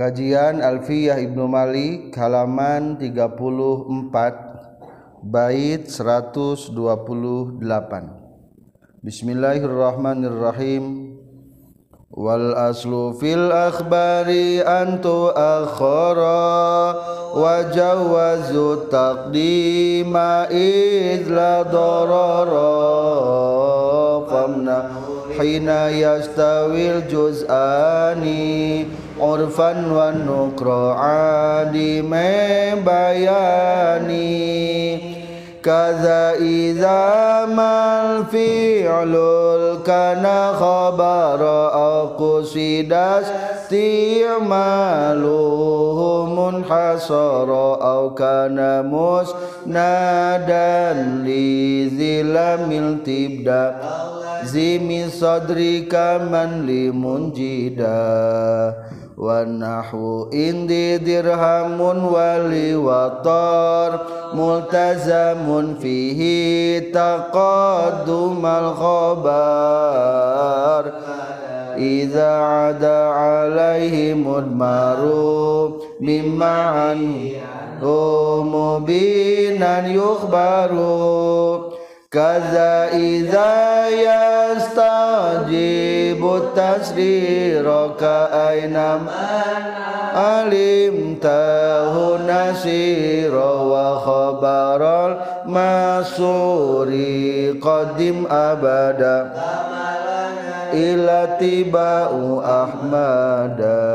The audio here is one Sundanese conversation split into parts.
Kajian Alfiyah Ibnu Malik halaman 34 bait 128 Bismillahirrahmanirrahim. Wal aslu fil akhbari antu akhara wa jawazu taqdima idla darara. Famna hina yastawil juz'ani urfan wa nukra'adi bayani. Kaza idza mal fi'lul kana khabara aku sidas ti'maluhu munhasara au kana musnadan li zilamil tibda. Zimi sadrika man limunjida ونحو إندي درهم ولوطار ملتزم فيه تقدم الخبر إذا عدا عليه مدمر مما عنه مبينا يخبر كذا إذا يستجيب التسرير كأينما علمته نسير وخبر المسور قدم أبدا؟ إلى تباء أحمدا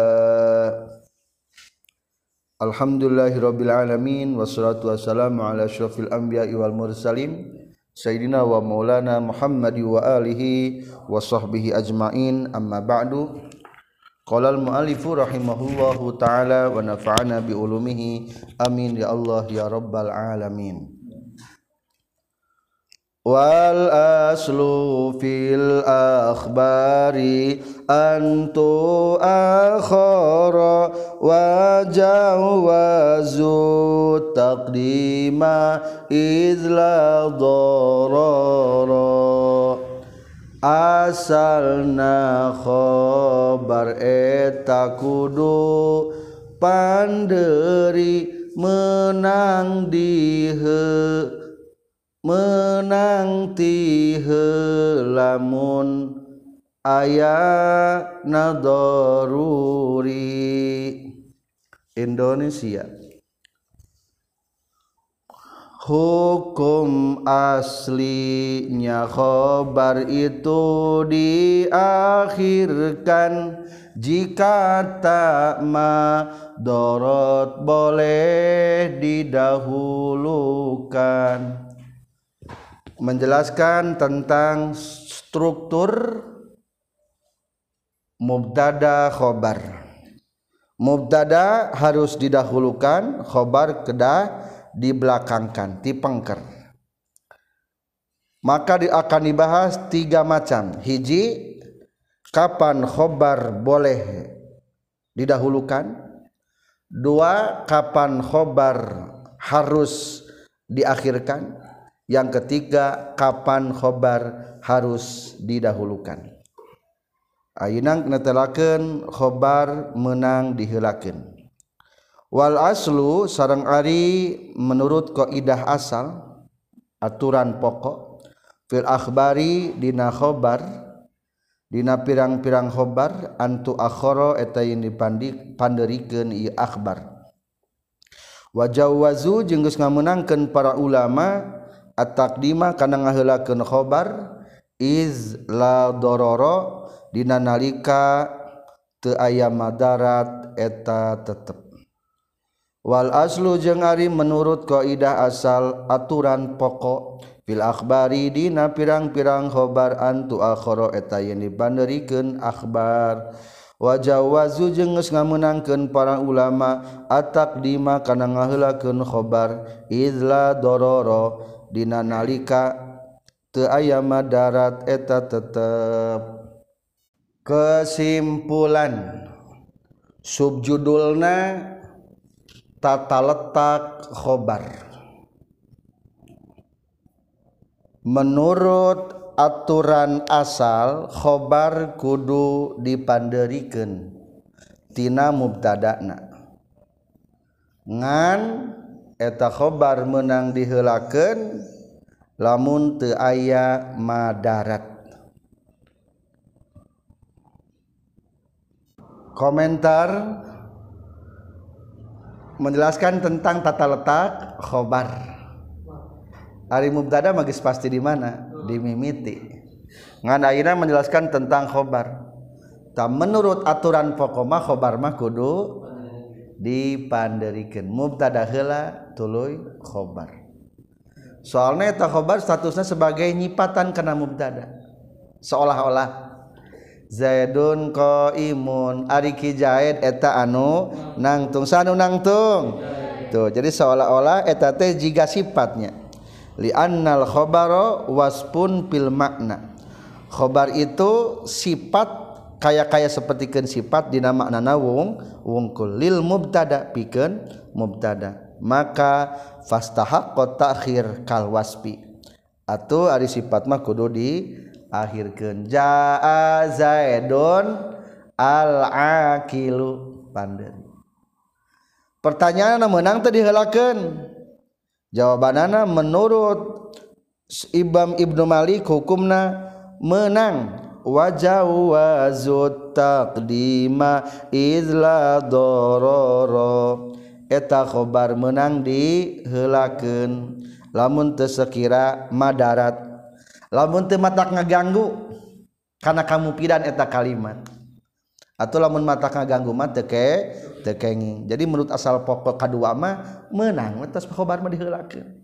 الحمد لله رب العالمين والصلاة والسلام على أشرف الأنبياء والمرسلين. Sayyidina wa maulana Muhammad wa alihi wa sahbihi ajma'in amma ba'du Qala al-mu'allifu rahimahullahu ta'ala wa nafa'ana bi ulumihi amin ya Allah ya rabbal alamin wal aslu fil akhbari antu akhara wa jawazu taqdima izla darara asalna khobar eta kudu panderi menang dihe menang tihelamun ayat nadoruri Indonesia. Hukum aslinya khobar itu diakhirkan jika tak ma dorot boleh didahulukan menjelaskan tentang struktur mubtada khobar. Mubtada harus didahulukan khobar kedah dibelakangkan tipengker maka akan dibahas tiga macam. Hiji kapan khobar boleh didahulukan? Dua kapan khobar harus diakhirkan Yang ketiga, kapan khobar harus didahulukan. Ayinang netelakeun khobar menang dihilakeun. Wal aslu sarang ari menurut kaidah asal aturan pokok fil akhbari dina khobar dina pirang-pirang khobar antu akhara eta yang dipandik panderikeun ieu akhbar. Wa jawazu jeung geus ngameunangkeun para ulama at-taqdimah kana ngaheulakeun khobar iz la dororo dina nalika teu aya madarat eta tetep. Wal aslu jeung ari menurut kaidah asal aturan pokok fil akhbari dina pirang-pirang khobar antu akhara eta yen dibanderikeun akhbar. Wajawazu jeung geus ngameunangkeun para ulama atakdima kana ngaheulakeun khobar iz la dororo dina nalika teu aya madarat eta tetep. Kesimpulan subjudulna tata letak khobar. Menurut aturan asal khobar kudu dipanderikan tina mubtadana. Ngan eta khobar menang dihelaken lamun te aya madarat. Komentar menjelaskan tentang tata letak khobar. Ari mubtada magis pasti di mana? Di mimiti. Ngan akhirnya menjelaskan tentang khobar. Tam menurut aturan pokoma khobar mah kudu dipanderikan mubtada heula tuluy khobar. Soalnya eta khobar statusnya sebagai nyipatan kena mubtada. Seolah-olah. Zaidun qaimun. Ari ki Zaid eta anu nangtung. Sanu nangtung. Tuh jadi seolah-olah eta teh jiga sifatnya. Li annal khabara waspun pil makna. Khobar itu sifat kaya-kaya sepertikan sifat di nama nana wong wungkul. Lil mubtada pikeun mubtada maka fastahaqqa ta'khir kal waspi. Atau ari sifat mah kudu di akhirkeun. Jaa zaidun al aqilu pandeun pertanyaan menang tadi helakeun jawabanana menurut Ibam Ibnu Malik hukumna menang. Wajawazut taqdima izla dororo eta khobar menang dihelaken lamun tersekira madarat lamun teu matak ngaganggu karena kamu pidan eta kalimat. Atau lamun mata ngaganggu mah teke tekengi jadi menurut asal pokok kadua mah menang atas khobar mah dihelakeun.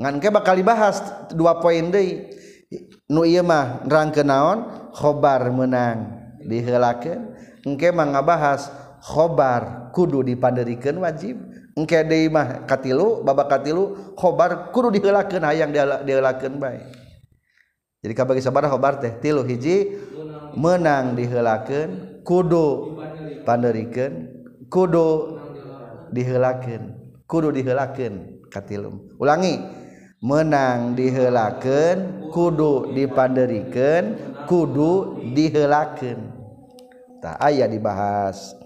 Ngan ke bakal dibahas dua poin deui. Nu ieu mah rangke naon? Khobar menang dihelakeun. Engke mah ngabahas khobar kudu dipanderikan wajib. Engke deui mah katilu babak katilu khobar kudu diheulakeun hayang diheulakeun bae. Jadi kabagi sabar khobar teh tilu hiji menang diheulakeun kudu panderikan kudu diheulakeun kudu diheulakeun katilu. Ulangi menang diheulakeun kudu dipanderikan kudu diheulakeun tah aya dibahas.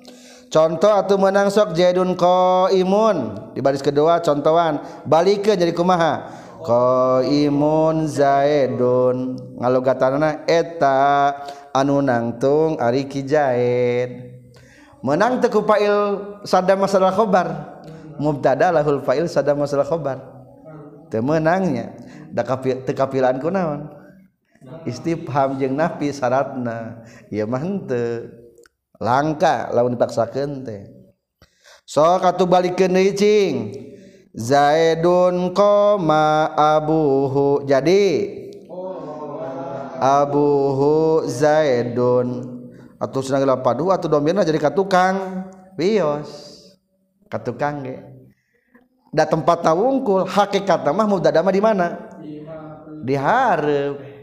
contoh atau menang sok jadun ko imun di baris kedua contohan. Balik ke jadi kumaha? Ko imun zaidun. Ngalogatana eta anu nangtung ari ki jaid menang teku fa'il sada masalah khobar. Mubtada lahul fa'il sada masalah khobar. Temenangnya tekapilan kunaon istifham jeung nafi syaratna ya mah henteu. langka lawan dipaksakan teh. So katu deui cing. Zaidun koma abuhu jadi. Abuhu Zaidun. Atau sedang padu atau domirna jadi katukang bios katukang ge. Da tempat tawungkul hakikat mah mudadama di mana? Di hareup.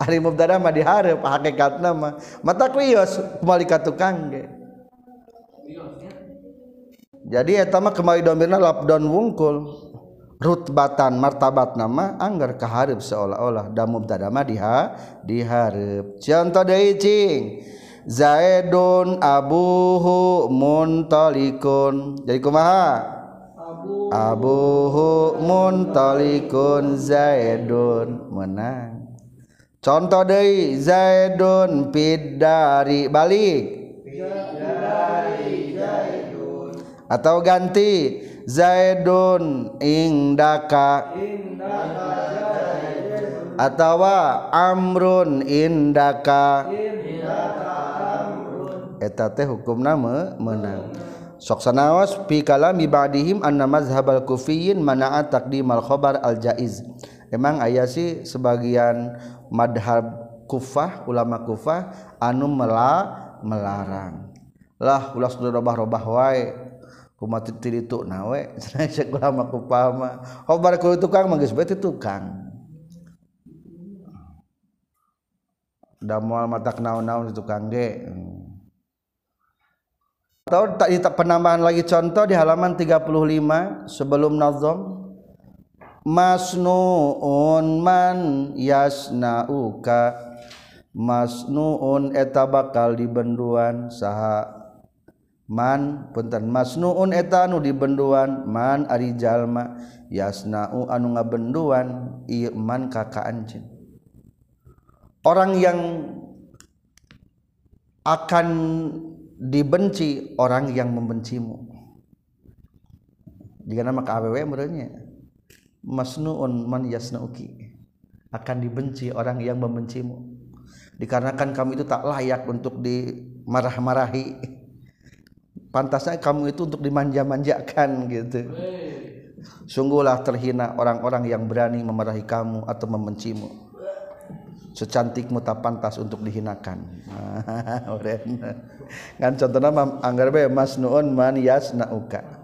Ari mubtada mah di hareup hakikat mah. Mata krios kembali ka tukang ge. Jadi eta mah kembali domirna labdon wungkul. Rutbatan martabat nama anggar kahareup seolah-olah. Da mubtada mah di ha di hareup contoh deui cing? Zaidun abuhu muntalikun. Jadi kumaha? Abuhu. Muntalikun Zaidun menang contoh deui Zaidun pidari balik atau ganti Zaidun indaka. Atau amrun indaka. Eta teh hukum nama menang. Sok sanawas fi kalami ba'dihim anna mazhabal kufiyin mana'a taqdimal khabar al jaiz emang aya sih sebagian madhab kufah ulama kufah anu mela melarang. Lah ulah sudah robah-robah wae. Kumat tiritu nawe cenah ulama kufah mah. Khabar ku tukang mah geus bae tukang. Da moal matak naon-naon tukang ge. Atau tak penambahan lagi contoh di halaman 35 sebelum nazam masnuun man yasnauka. Masnuun eta bakal dibenduan saha. Man punten. Masnuun eta anu dibenduan man ari jalma. Yasnau anu ngabenduan ieu man kaka anjeun. Orang yang akan dibenci orang yang membencimu. Jika nama ka awewe merenya masnuun man yasnauki. Akan dibenci orang yang membencimu. Dikarenakan kamu itu tak layak untuk dimarah-marahi. Pantasnya kamu itu untuk dimanja-manjakan gitu. Sungguhlah terhina orang-orang yang berani memarahi kamu atau membencimu. Secantikmu tak pantas untuk dihinakan. Kan contohnya anggar be masnuun man yasnauka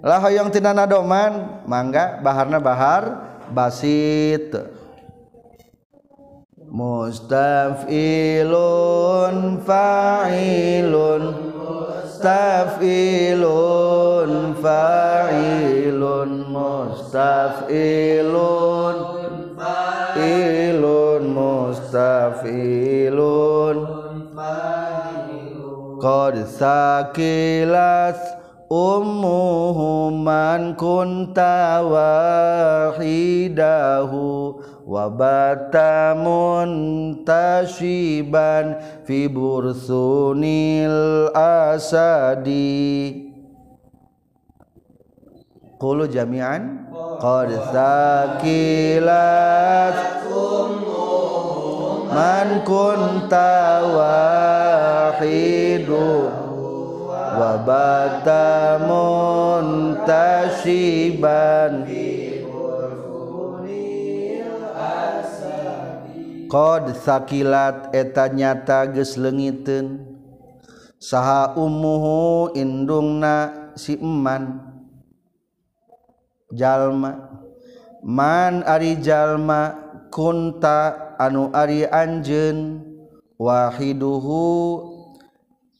lah yang tina nadoman mangga baharna bahar basit. Mustafilun fa'ilun. Mustafilun fa'ilun. Mustafilun fa'ilun. Mustafilun qad sakilas ummuhu man kunta wahidahu wabata muntashiban fi bursunil asadi. Qulu jami'an. Qad sakilat man kunta wahidu wabata muntasiban Qad sakilat eta nyata geus leungiteun saha ummuhu indungna si eman. Jalma. Man ari jalma kunta anu ari anjeun. Wahiduhu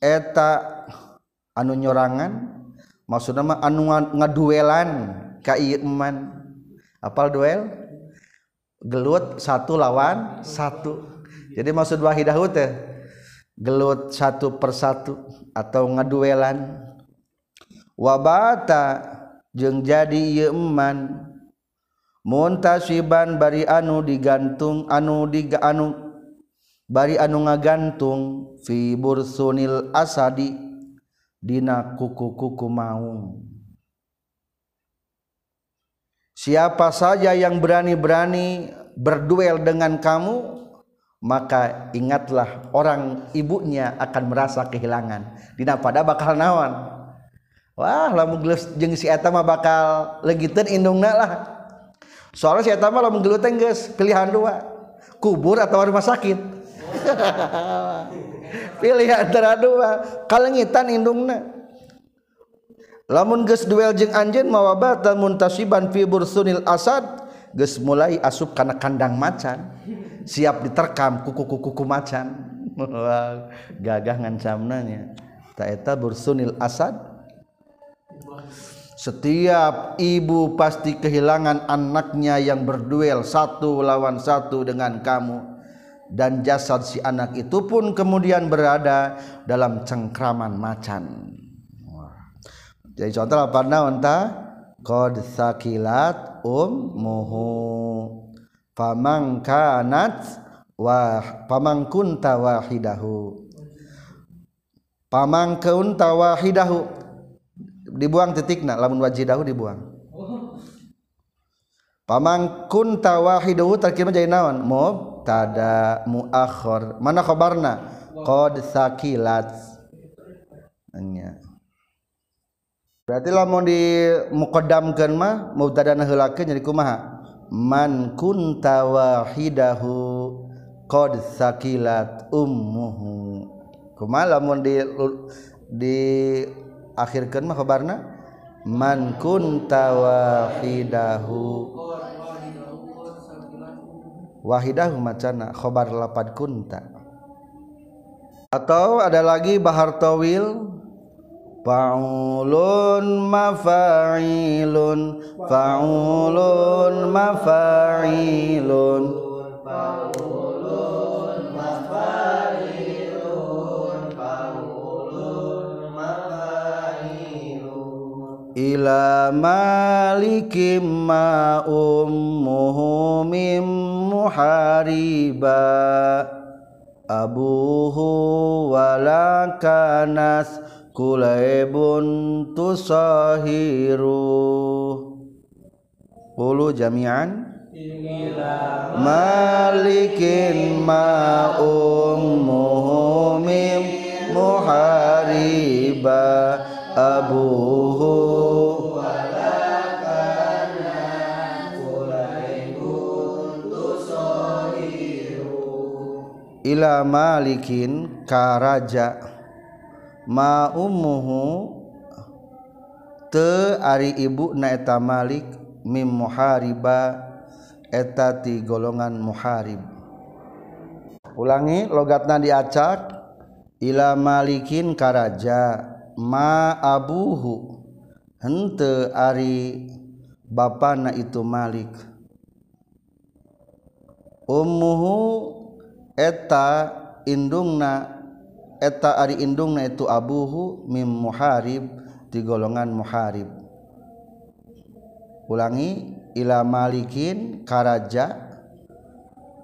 eta anu nyorangan maksud nama anu ngaduelan kaman apal duel? Gelut satu lawan satu. Jadi maksud wahidah teh gelut satu persatu atau ngaduelan. Wabata jeng jadi yeman muntasiban bari anu digantung anu diga anu bari anu ngagantung fi bursunil asadi. Dina kuku-kuku maung Siapa saja yang berani-berani berduel dengan kamu maka ingatlah orang ibunya akan merasa kehilangan. Dina pada bakal nawan wah lamun geus jeung si eta mah bakal legiteun indungna lah. Soalnya si eta mah lamun gelut geus pilihan dua kubur atau rumah sakit pilihan antara dua. Kalengitan indungna. Lamun geus duel jeung anjeun mawabatan muntasiban fi bursunil asad geus mulai asup kana kandang macan. Siap diterkam kuku-kuku macan. Gagah ngancamna nya. Ta eta bursunil asad. Setiap ibu pasti kehilangan anaknya yang berduel satu lawan satu dengan kamu dan jasad si anak itu pun kemudian berada dalam cengkraman macan. Jadi contoh apa naon ta? Qad sakilat ummuhu. Famang kanat wa pamang kunta wahidahu. Pamang kunta wahidahu. Dibuang titikna lamun wajidahu dibuang pamang kunta wahidahu terkira jadi naon? Mubtada muakhir. Mana khabarna? Qad sakilat. Nya berarti lamun di muqaddamkeun mah mubtada heulakeun jadi kumaha? Man kunta wahidahu qad sakilat ummuhu. Kumaha lamun di di akhirkeun mah kabarna man kunta wahidahu. Wahidahu macana khabar lapad kunta. Atau ada lagi bahar tawil? Faulun mafa'ilun. Faulun mafa'ilun. Faulun ila malikim ma ummuhu mim muhariba. Abuhu wala kanas kulaibun tusahiru. Ulu jami'an. Malikin ma ummuhu mim muhariba abuhu. Ila malikin karaja. Ma ummuhu. Te ari ibu na eta malik mim muhariba. Eta ti golongan muharib. Ulangi logatna diacak. Ila malikin karaja. maabuhu hente ari bapana itu Malik. Ummuhu eta indungna eta ari indungna itu abuhu mim muharib di golongan muharib. Ulangi ila malikin karaja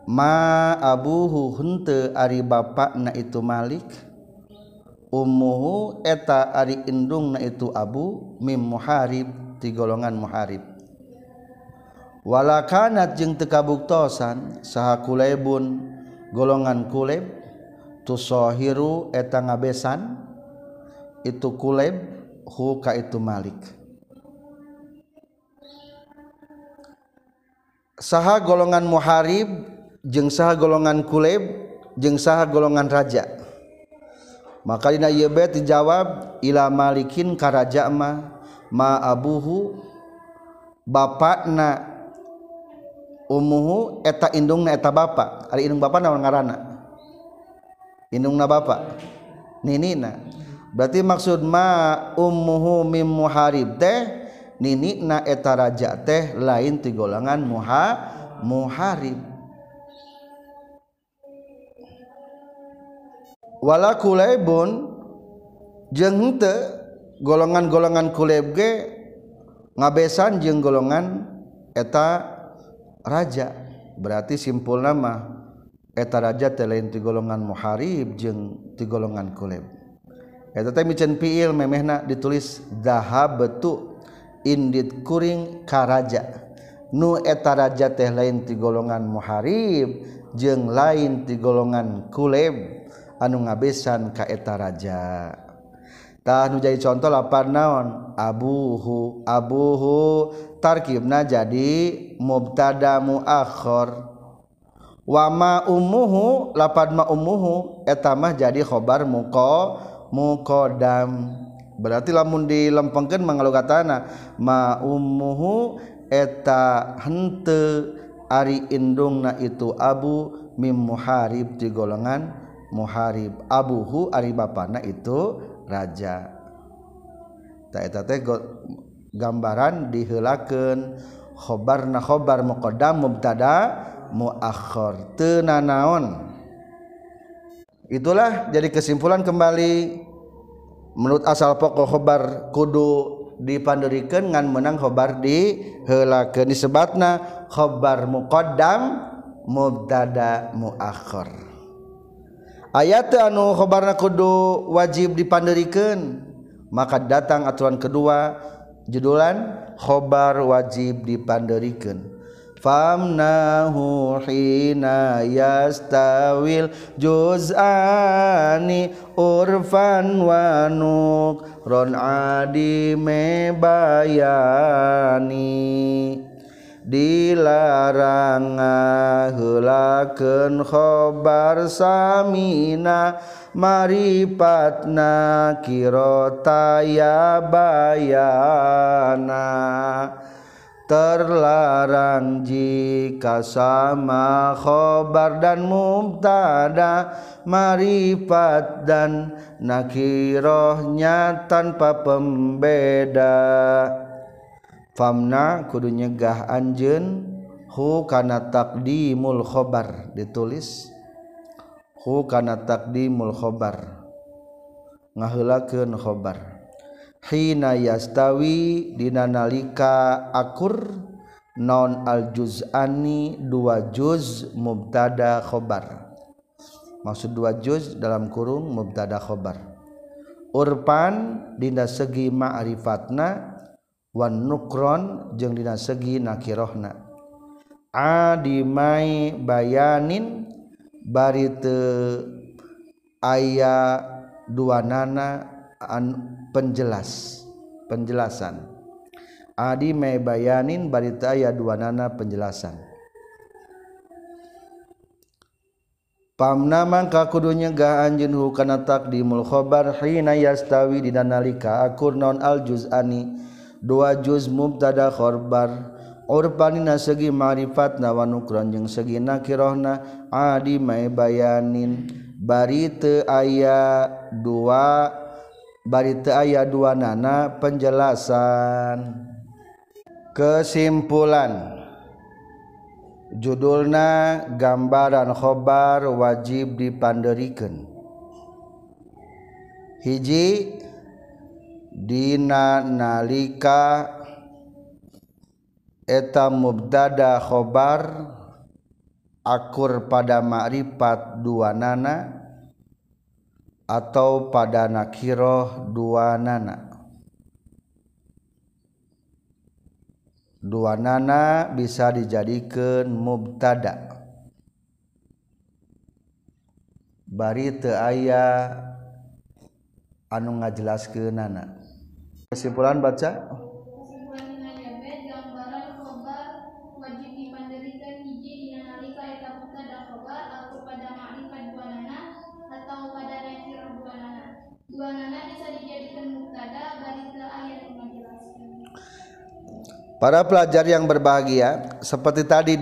ma abuhu hente ari bapakna itu malik. ummuhu eta ari indungna itu abu mim muharib ti golongan muharib. Wala kanat jeung teu kabuktosan saha kulaibun golongan kuleb tusahiru eta ngabesan itu kuleb hu ka itu malik. Saha golongan muharib jeung saha golongan kuleb jeung saha golongan raja. maka dina ieu bet dijawab ila malikin karaja ma ma abuhu bapakna. Umuhu eta indungna eta bapak ari indung bapak naon ngaranna? Indungna bapak ninina. Berarti maksud ma ummuhu mim muharib teh ninina eta raja teh lain ti golongan muha muharib. wala kulebun jeng golongan-golongan kulebge ngabesan jeng golongan eta raja. Berarti simpul nama eta raja teh lain ti golongan muharib jeng ti golongan kuleb eta teh micen piil memehna ditulis dahabtu indit kuring karaja nu eta raja teh lain ti golongan muharib jeng lain ti golongan kuleb anu ngabesan kaeta jadi contoh lapar naon? Abuhu Abuhu. Tarkibna jadi mubtada muakhir. Wama umuhu ummuhu umuhu etamah jadi khobar muko mukodam. Berarti lamun dilempengkan mengalukatana ma umuhu eta hente ari indungna itu abu mim muharib di golongan muharib Abuhu ari bapana itu raja. Taeta teh gambaran dihelakeun. Khobarna khobar muqaddam mubtada muakhir teu naon? Itulah jadi kesimpulan kembali. Menurut asal pokok khobar kudu dipandurikan ngan menang khobar di helakeun disebutna khobar muqaddam mubtada muakhir ayat anu khobarna kudu wajib dipandirikan maka datang aturan kedua judulan khobar wajib dipandirikan famnahu hina yastawil juz'ani urfan wa nuk ron adi mebayani. Dilarang ngahulakeun khobar samina maripatna kirotaya bayana terlarang jika sama khobar dan mubtada maripat dan nakirohnya tanpa pembeda famna kudu nyegah anjeun hu kana taqdimul khobar ditulis. Hu kana taqdimul khobar ngaheulakeun khobar. Hina yastawi dina nalika akur non al juz'ani dua juz mubtada khobar. Maksud dua juz dalam kurung mubtada khobar. Urpan dina segi ma'rifatna wan nukron jeung dina segi nakirohna adimai bayanin bari teu aya dua nana an penjelas penjelasan. Adi me bayanin barita aya dua nana penjelasan. Pamna ka kudunya ga anjeun hukana taqdimul khabar hina yastawi dina nalika akur non al juz'ani dua juz mubtada khabar urpanina segi ma'rifat na wanukron jeung segi nakirohna adi mae bayanin bari teu aya dua bari teu aya dua nana penjelasan. Kesimpulan. Judulna gambaran khobar wajib dipanderikan. Hiji Dina nalika eta mubdada khobar akur pada ma'rifat dua nana atau pada nakiroh dua nana dua nana bisa dijadikan mubtada. Bari teu aya anu ngajelaskeun nana kesimpulan baca Para pelajar yang berbahagia, seperti tadi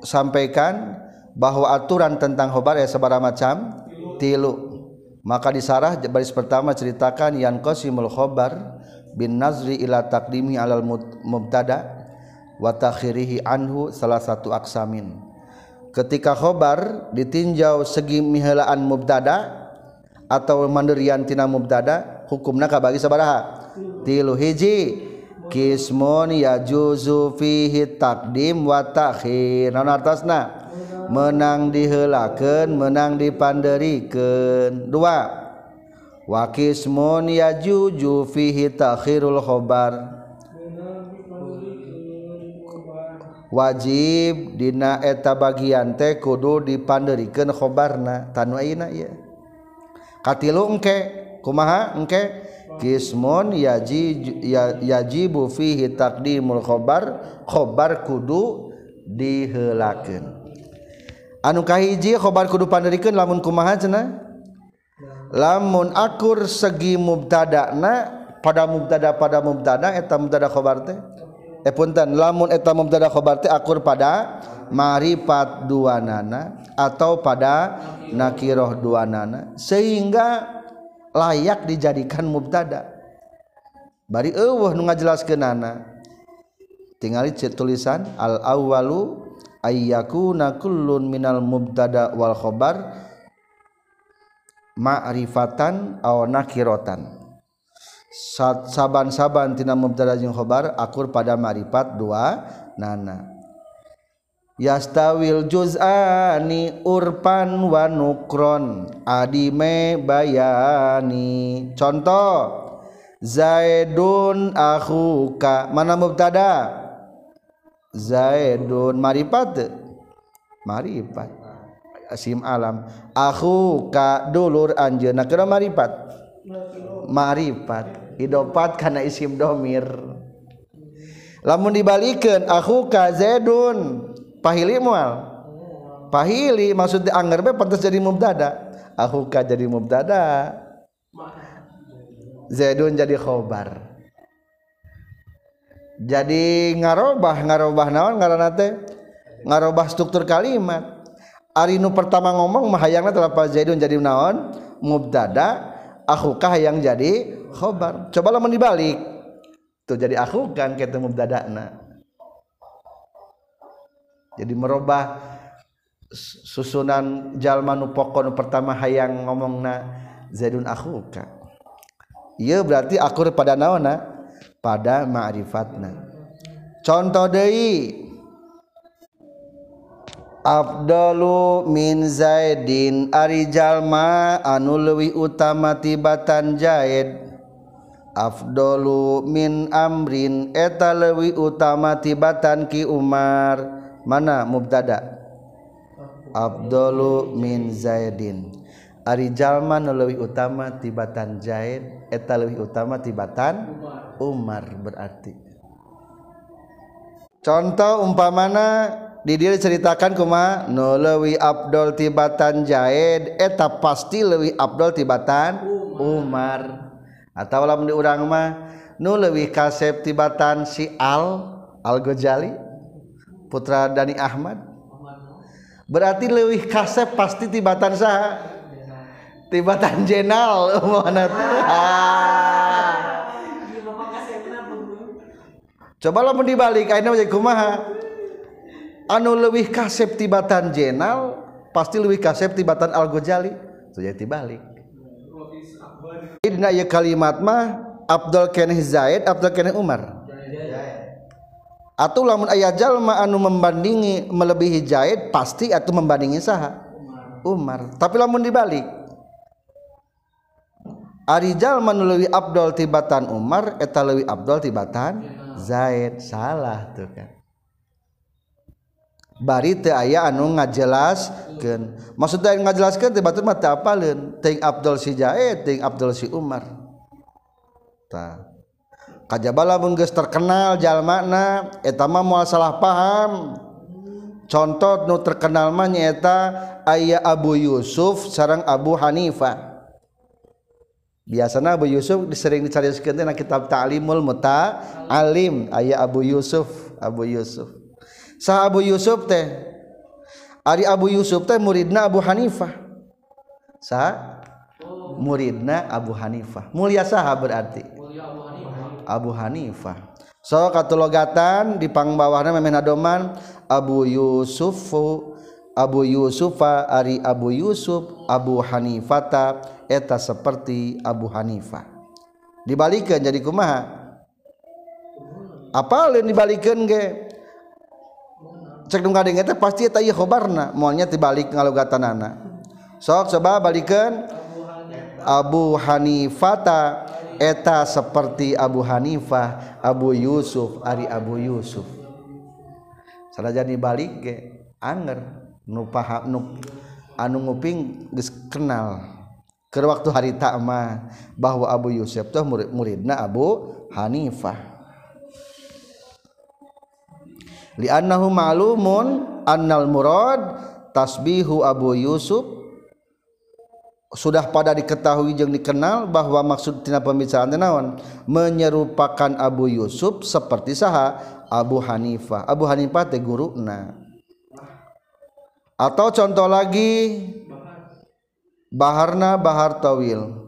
disampaikan bahwa aturan tentang khobar ya sebarang macam tilu. Maka di sarah baris pertama ceritakan yang qasimul khobar bin nazri ila takdimi alal mubtada wa takhirihi anhu salah satu aksamin. Ketika khobar ditinjau segi mihelaan mubtada atau mandirian tina mubtada hukumna kabagi sabaraha? Tilu hiji Kismun ya juzu fihi takdim wa takhir. Non menang dihelaken menang dipanderiken dua wakismun yajuju fihi takhirul khobar. Wajib dina eta bagian teh kudu dipanderikan khobarna. Tanu aina ya katilu engke kumaha engke? Kismun yaji yajibu fihi taqdimul khobar. Khobar kudu dihelakeun. anu kahiji khobar kudu pandirikeun lamun kumaha cenah? Lamun akur segi mubtada'na pada mubtada pada mubtada eta mubtada khobar teh? Eh punten lamun eta mubtada khobar teh akur pada marifat dua nana atau pada nakiroh dua nana sehingga layak dijadikan mubtada. Bari eueuh nu ngajelaskeun nana tingali tulisan al awwalu ayyakuna kullun minal mubtada wal khobar ma'rifatan aw nakiratan saban-saban tina mubtada jeung khobar akur pada ma'rifat dua nana. Yastawil juz'ani urpan wa nukron adime bayani. Contoh Zaidun akhuka mana mubtada Zaidun. Marifat marifat asim alam. Akhuka dulur anjeuna kira marifat marifat idopat karena isim domir. Lamun dibalikeun akhuka Zaidun. Pahili mual. Pahili maksud anggar be pantas jadi mubtada. Ahuka jadi mubtada. Zaidun jadi khobar jadi ngarobah ngarobah naon ngaran teh? Ngarobah struktur kalimat. Arinu pertama ngomong mahayangna telah zaidun jadi naon? Mubtada akhukah yang jadi khobar. Coba lamun dibalik. Tuh jadi akhukan kitu mubdadana jadi merubah susunan jalma nu pokok nu pertama hayang ngomongna zaidun akhuka iya berarti akur pada naona pada ma'rifatna. Contoh deui Abdullu min Zaidin ari jalma anu leuwih utama tibatan Zaid. Abdullu min amrin eta leuwih utama tibatan ki Umar. Mana mubtada? Abdullu min Zaidin Ari Jalma nu leuwih utama tibatan Zaid eta leuwih utama tibatan Umar. Berarti. Contoh umpamana di dieu diceritakan kuma nu leuwih afdol tibatan Zaid eta pasti leuwih afdol tibatan Umar. Atau lamun di urang mah nu leuwih kasep tibatan si Al Al Ghazali putra Dani Ahmad. Berarti leuwih kasep pasti tibatan saha? tibatan jenal mana ah. coba lamun dibalik akhirnya menjadi kumaha? Anu lebih kasep tibatan jenal pasti lebih kasep tibatan al ghazali. So, jadi balik Dina ya kalimat mah Abdul Keneh Zaid Abdul Keneh Umar. Atau lamun ayah jalma anu membandingi melebihi Zaid pasti atau membandingi saha? Umar. Tapi lamun dibalik. Arijal leuwih Abdul tibatan Umar eta leuwih Abdul tibatan Zaid. Salah tuh kan. Bari teu aya anu ngajelaskeun. Maksudna ngajelaskeun teh batur mah teu apaleun? Teuing Abdul si Zaid teuing Abdul si Umar. Tah kajabala mun geus terkenal jalmana eta mah moal salah paham. Contoh nu terkenal mah nyaeta aya Abu Yusuf sareng Abu Hanifah. biasanya Abu Yusuf sering dicariuskeun dina kitab Ta'limul Muta Alim. Aya Abu Yusuf Abu Yusuf. Sah Abu Yusuf teh ari Abu Yusuf teh muridna Abu Hanifah. Sah muridna Abu Hanifah. Mulia saha berarti. Abu Hanifah. So katulogatan di pangbawahna memenadoman Abu Yusufu Abu Yusufa Ari Abu Yusuf Abu Hanifata eta seperti Abu Hanifah. Dibalikan jadi kumaha? Apa yang dibalikan ge? Cek dong kadang itu pasti eta ieu khobarna. Moalnya tibalik ngalogatanana. Sok coba balikan. Abu Hanifata eta seperti Abu Hanifah Abu Yusuf ari Abu Yusuf. Jadi balik ge? Anger nu paham nu anu nguping geus kenal. Ke waktu hari takma bahwa Abu Yusuf tuh murid muridna Abu Hanifah. Li'annahu ma'lumun annal murad tasbihu Abu Yusuf sudah pada diketahui jeung dikenal bahwa maksud tina pembicaraan naon? Menyerupakan Abu Yusuf seperti saha Abu Hanifah. Abu Hanifah teh guruna atau contoh lagi. Baharna Bahar Tawil.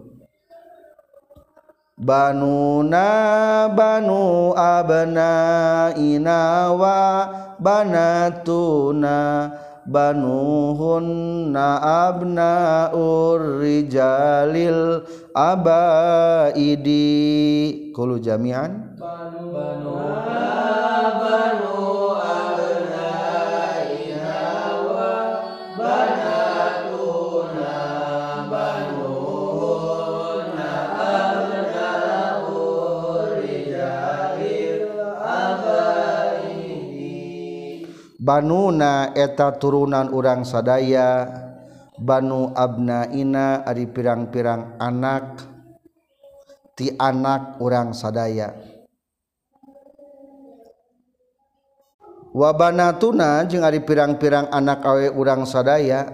Banuna banu abna inawa banatuna banuhunna abna urrijalil abaidi. Kulu jami'an. Banu banu Banuna eta turunan urang sadaya Banu Abnaina Ari pirang-pirang anak ti anak urang sadaya. Wabana tuna jeung Ari pirang-pirang anak awe urang sadaya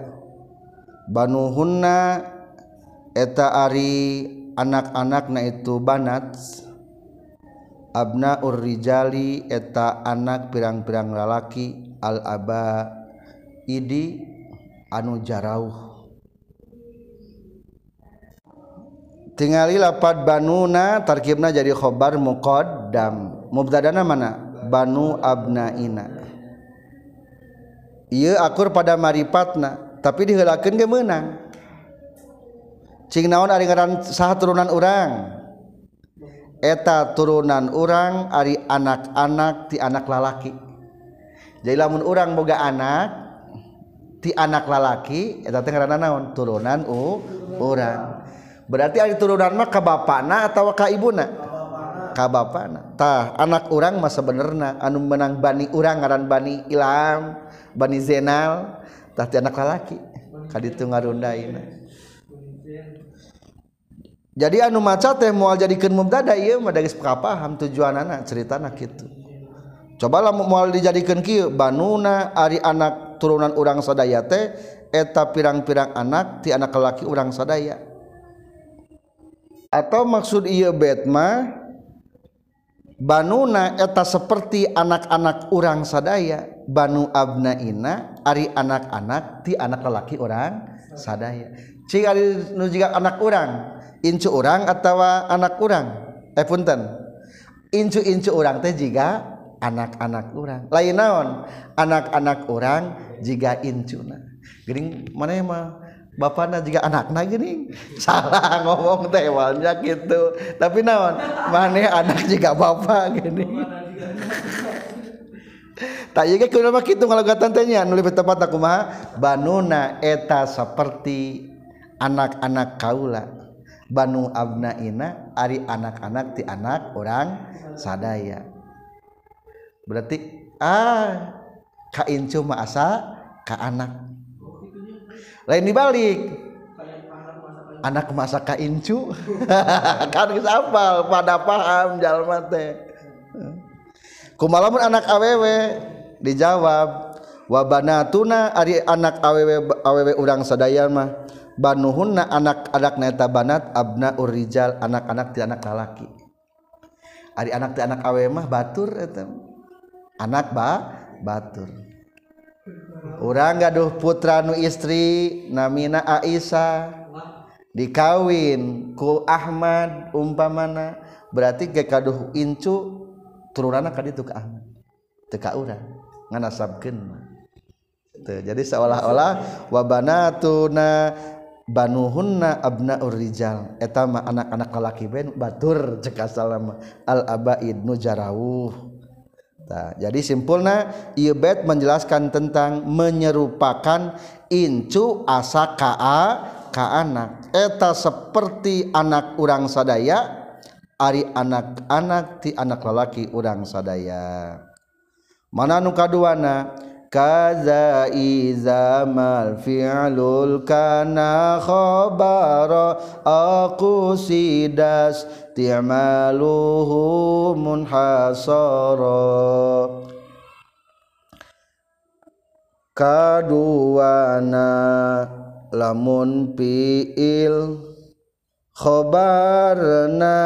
Banu Hunna eta Ari anak-anak na itu banat Abna Urrijali eta anak pirang-pirang lalaki. al-aba idi anu jarauh. Tingali lapat banuna tarkibna jadi khobar muqaddam. Mubtadana mana? Banu abnaina. Ieu akur pada maripatna tapi diheulakeun ge meunang. Cing naon ari ngaran saha turunan urang? Eta turunan urang ari anak-anak ti anak lalaki. jadi lamun orang boga anak ti anak lalaki eta teh ngaranna naon? Turunan u urang. Berarti ari turunan mah ka bapana atawa ka ibuna? Ka bapana. Tah anak urang mah sebenarnya anu menang bani urang ngaran bani ilham bani zenal tah ti anak lalaki. Kaditu ngarundaina jadi anu maca teh mual jadikeun mubtada ieu mah geus paham tujuan anak cerita anak gitu cobalah mual dijadikan kieu banuna ari anak turunan urang sadaya teh eta pirang-pirang anak ti anak lelaki urang sadaya. Atau maksud ieu betma banuna eta seperti anak-anak urang sadaya. Banu abnaina ari anak-anak ti anak lelaki orang sadaya. Cing ari nu jiga anak urang incu urang atawa anak urang? Eh punten. Incu-incu urang teh jiga anak-anak orang lain naon? Anak-anak orang jika incuna. Gering mana mah? Bapaknya jika anakna gering salah ngomong teh walnya gitu tapi naon? Mana anak jika bapak gini tak jika kudu mah kitu kalau gatan tanya nulis tempat tepat aku mah banuna eta seperti anak-anak kaula. Banu abnaina ari anak-anak ti anak orang sadaya. berarti ah kain cuma asa ke anak. Lain dibalik. Anak masa ka incu kan geus apal pada paham jalma teh. Kumalamun anak awewe dijawab wa banatuna ari anak awewe awewe urang sadaya mah. Banuhunna anak anak neta banat abna urijal anak-anak ti anak lalaki. Ari anak ti anak awewe mah batur eta anak ba batur. Orang gaduh putra nu istri namina Aisyah dikawin ku Ahmad umpamana. Berarti ge kaduh incu turunana ka ditu ka Ahmad. Teu ka urang nganasabkeun mah. Jadi seolah-olah wabanatuna banuhunna abnaur rijal. Eta mah anak-anak lalaki ben batur cek asal al abaid nu jarawuh. Nah, jadi simpulnya Ibet menjelaskan tentang menyerupakan incu asa kaa ka anak. Eta seperti anak orang sadaya, ari anak-anak ti anak lalaki orang sadaya. Mana nukaduana? kaza izamal fi'lul kana khabara aku sidas ti'maluhu munhasara. Kaduana lamun piil khobarna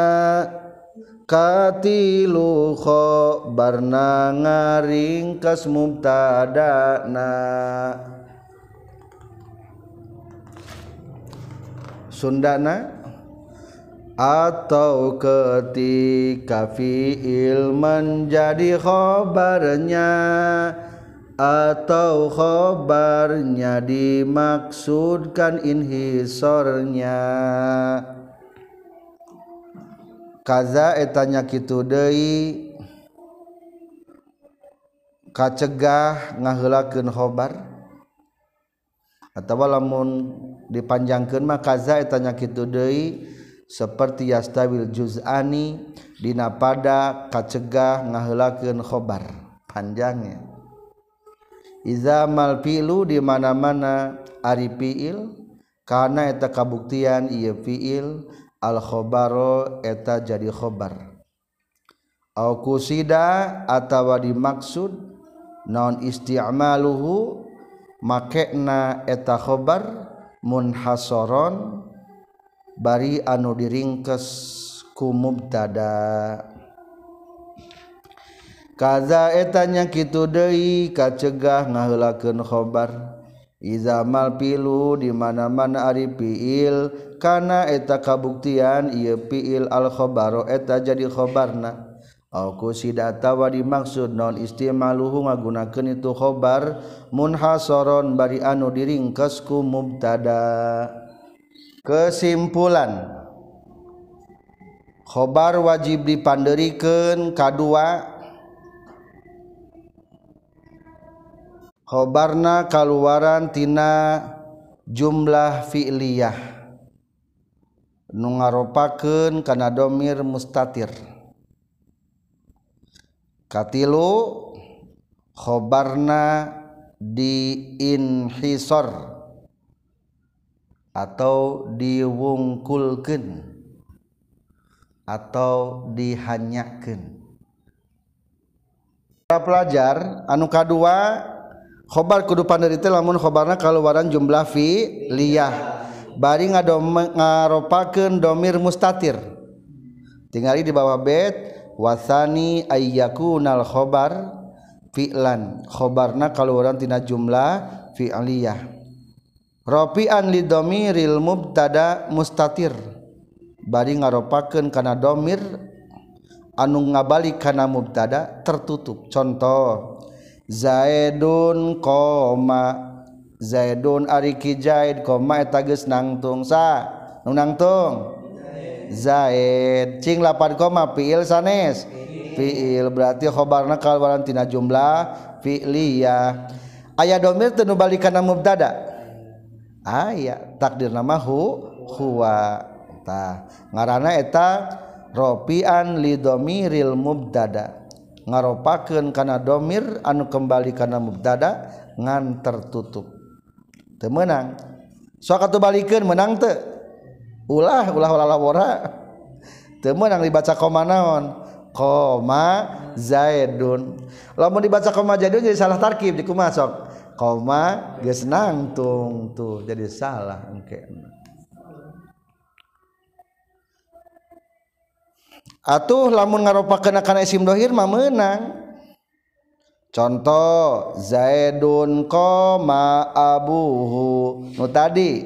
katiluho barna ngaringkas mubtadana Sundana atau ketika fi'il menjadi khobarnya. Atau khobarnya dimaksudkan inhisornya kaza etanya kitu deui. Kacegah ngaheulakeun khobar. Atawa lamun dipanjangkeun mah kaza etanya kitu deui seperti yastawil juz'ani dina pada kacegah ngaheulakeun khobar. Panjangnya. Iza mal fi'lu di mana-mana ari fi'il karena eta kabuktian ieu fi'il alkhobaro eta jadi khobar Aukusida atawa dimaksud non isti'maluhu makna eta khobar munhasoron bari anu diringkes ku mubtada. Kaza etanya kitu deui kacegah ngaheulakeun khobar Izamal pilu dimana-mana Ari piil karena eta kabuktian ia piil al-khobaro eta jadi khobarna Aku sidatawa dimaksud non istimaluhu ngagunakeun itu khobar munhasoron bari anu diringkesku mubtada. Kesimpulan. Khobar wajib dipanderikan kadua khobarna kaluaran tina jumlah fi'liyah nu ngaropakeun kana domir mustatir. Katilu khobarna di inhisor atau diwungkulkeun atau dihanyakeun. Para pelajar anu kadua khobar kudu pandai teh lamun khobarna kaluaran jumlah fi'liyah bari ngaropakeun domir mustatir. Tinggali di bawah bet wasani ayyakunal khobar fi'lan. Khobarna kaluaran tina jumlah fi'liyah Rafi'an li domiril mubtada mustatir. Bari ngaropakeun kana domir anu ngabalik kana mubtada tertutup. Contoh Zaidun koma Zaidun ariki Zaid koma eta geus nangtung sa. Nu nangtung? Zaid. Cing lapan koma fiil sanes. Fiil berarti khobarna kalwaran tina jumlah fi'liyah. Aya domir teu nu balikana mubtada? Aya takdir nama hu huwa. Tah ngaranna eta ropian lidomiril mubtada. ngaropakeun kana domir anu kembali kana mubtada ngan tertutup. Teu meunang. Sok atuh balikeun menang teu. Ulah ulah lalawora teu meunang dibaca koma naon? Koma zaidun. Lamun dibaca koma zaidun jadi salah tarkib di kumasok. Koma geus nangtung tuh jadi salah engke. okay. Atuh lamun ngaropakeun kana isim dohir mah meunang. Contoh zaidun koma abuhu. Nu tadi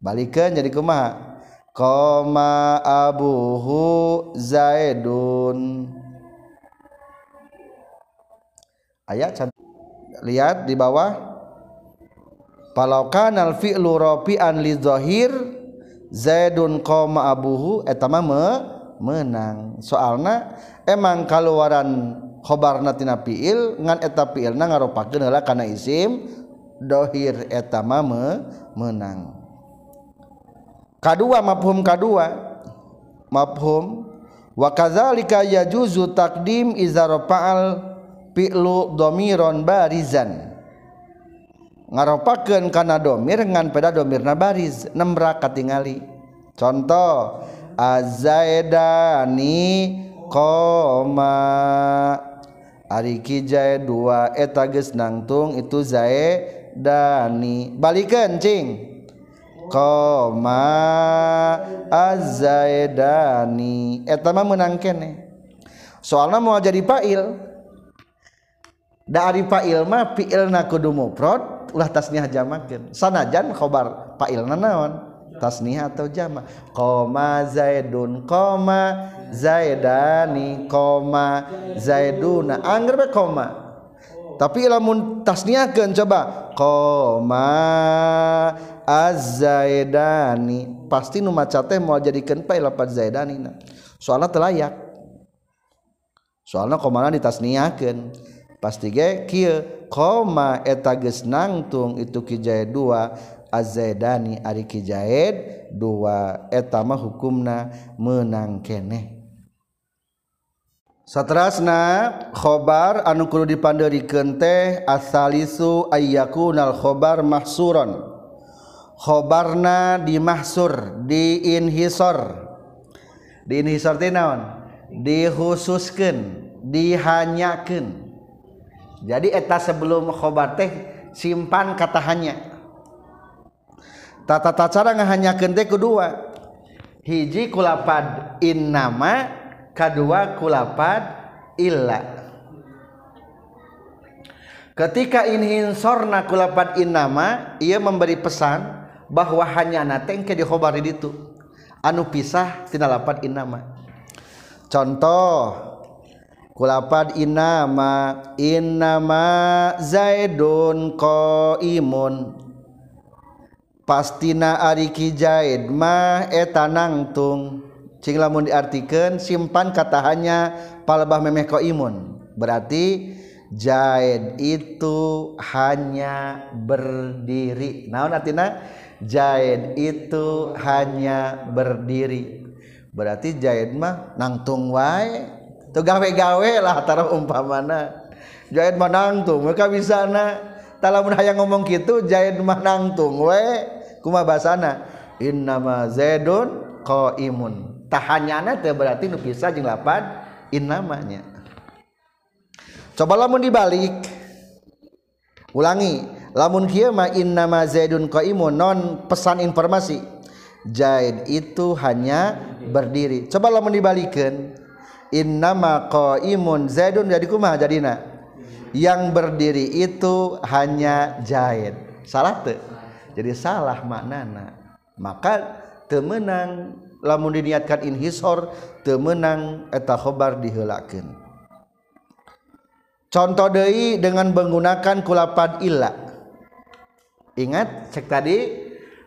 balikeun jadi kumaha? Koma abuhu zaidun. Ayat lihat di bawah. Palaukan al fi'lu rafi'an li zahir zaidun koma abuhu eta mah menang. Soalna emang kaluaran khobarnatina fiil ngan eta fiilna ngaropakeun heula kana isim dohir eta mah menang. Kadua mafhum kadua. Mafhum wa kadzalika yajuzu taqdim iza rafa'al fi'lu dhamiron barizan. Ngaropakeun kana domir ngan peda domirna bariz nemra katingali. Contoh azaidani koma. Ariki jae dua eh, eta geus nangtung itu zae dani. Balikeun cing. Koma. Azaidani eta eh, mah meunang keneh soalna mau jadi fa'il. Dari fa'il mah fi'ilna kudu mufrad ulah tasniah jamakeun sanajan khobar fa'ilna naon? Tasniah atau jama? Koma zaidun koma zaidani koma zaiduna. Angger be koma. Tapi lamun tasniahkeun coba. Koma azaidani pasti nu maca teh mau jadikeun pae lapat zaidani na. Soalna telayak soalna komana pasti ge kieu. Koma eta nangtung itu kijaya dua azzaidani ari kijaid dua etama hukumna menang keneh Satrasna khobar anu kudu dipanderikeun teh asalisu ayyakunal khobar mahsuron. Khobarna dimahsur, diinhisor. Diinhisor teh naon? Dihususkeun, dihanyakeun. Jadi eta sebelum khobar teh simpan kata hanya. tata tacara ngahanyakeun teh kedua. Hiji kulapad innama kedua kulapad illa. Ketika inhin sorna kulapad innama ia memberi pesan bahwa hanya nateng ke dihobari itu anu pisah tina lapad innama. Contoh kulapad innama innama zaidun qaimun. pastina Ariki Jaid mah eta nangtung. Cing lamun diartikan simpan katanya palbah memeh imun. Berarti Jaid itu hanya berdiri. Naon artinya Jaid itu hanya berdiri. Berarti Jaid mah nangtung wae. Tuh gawe-gawe lah taruh umpamana. Jaid mah nangtung mereka bisa na. Talamun hayang ngomong gitu Jaid mah nangtung wae. Kuma basana innama zaidun qaimun. Tahanyana teh berarti nu pisah jeung lapan in namanya coba lamun dibalik. Ulangi lamun kieu mah innama zaidun qaimun. Non pesan informasi. Zaid itu hanya berdiri. Coba lamun dibalikeun innama qaimun. Zaidun jadi kumaha jadina? Yang berdiri itu hanya zaid. Salah teu jadi salah maknana. Maka temenang lamun diniatkan inhisor temenang eta khobar dihelakin contoh dei dengan menggunakan kulapan illa. Ingat cek tadi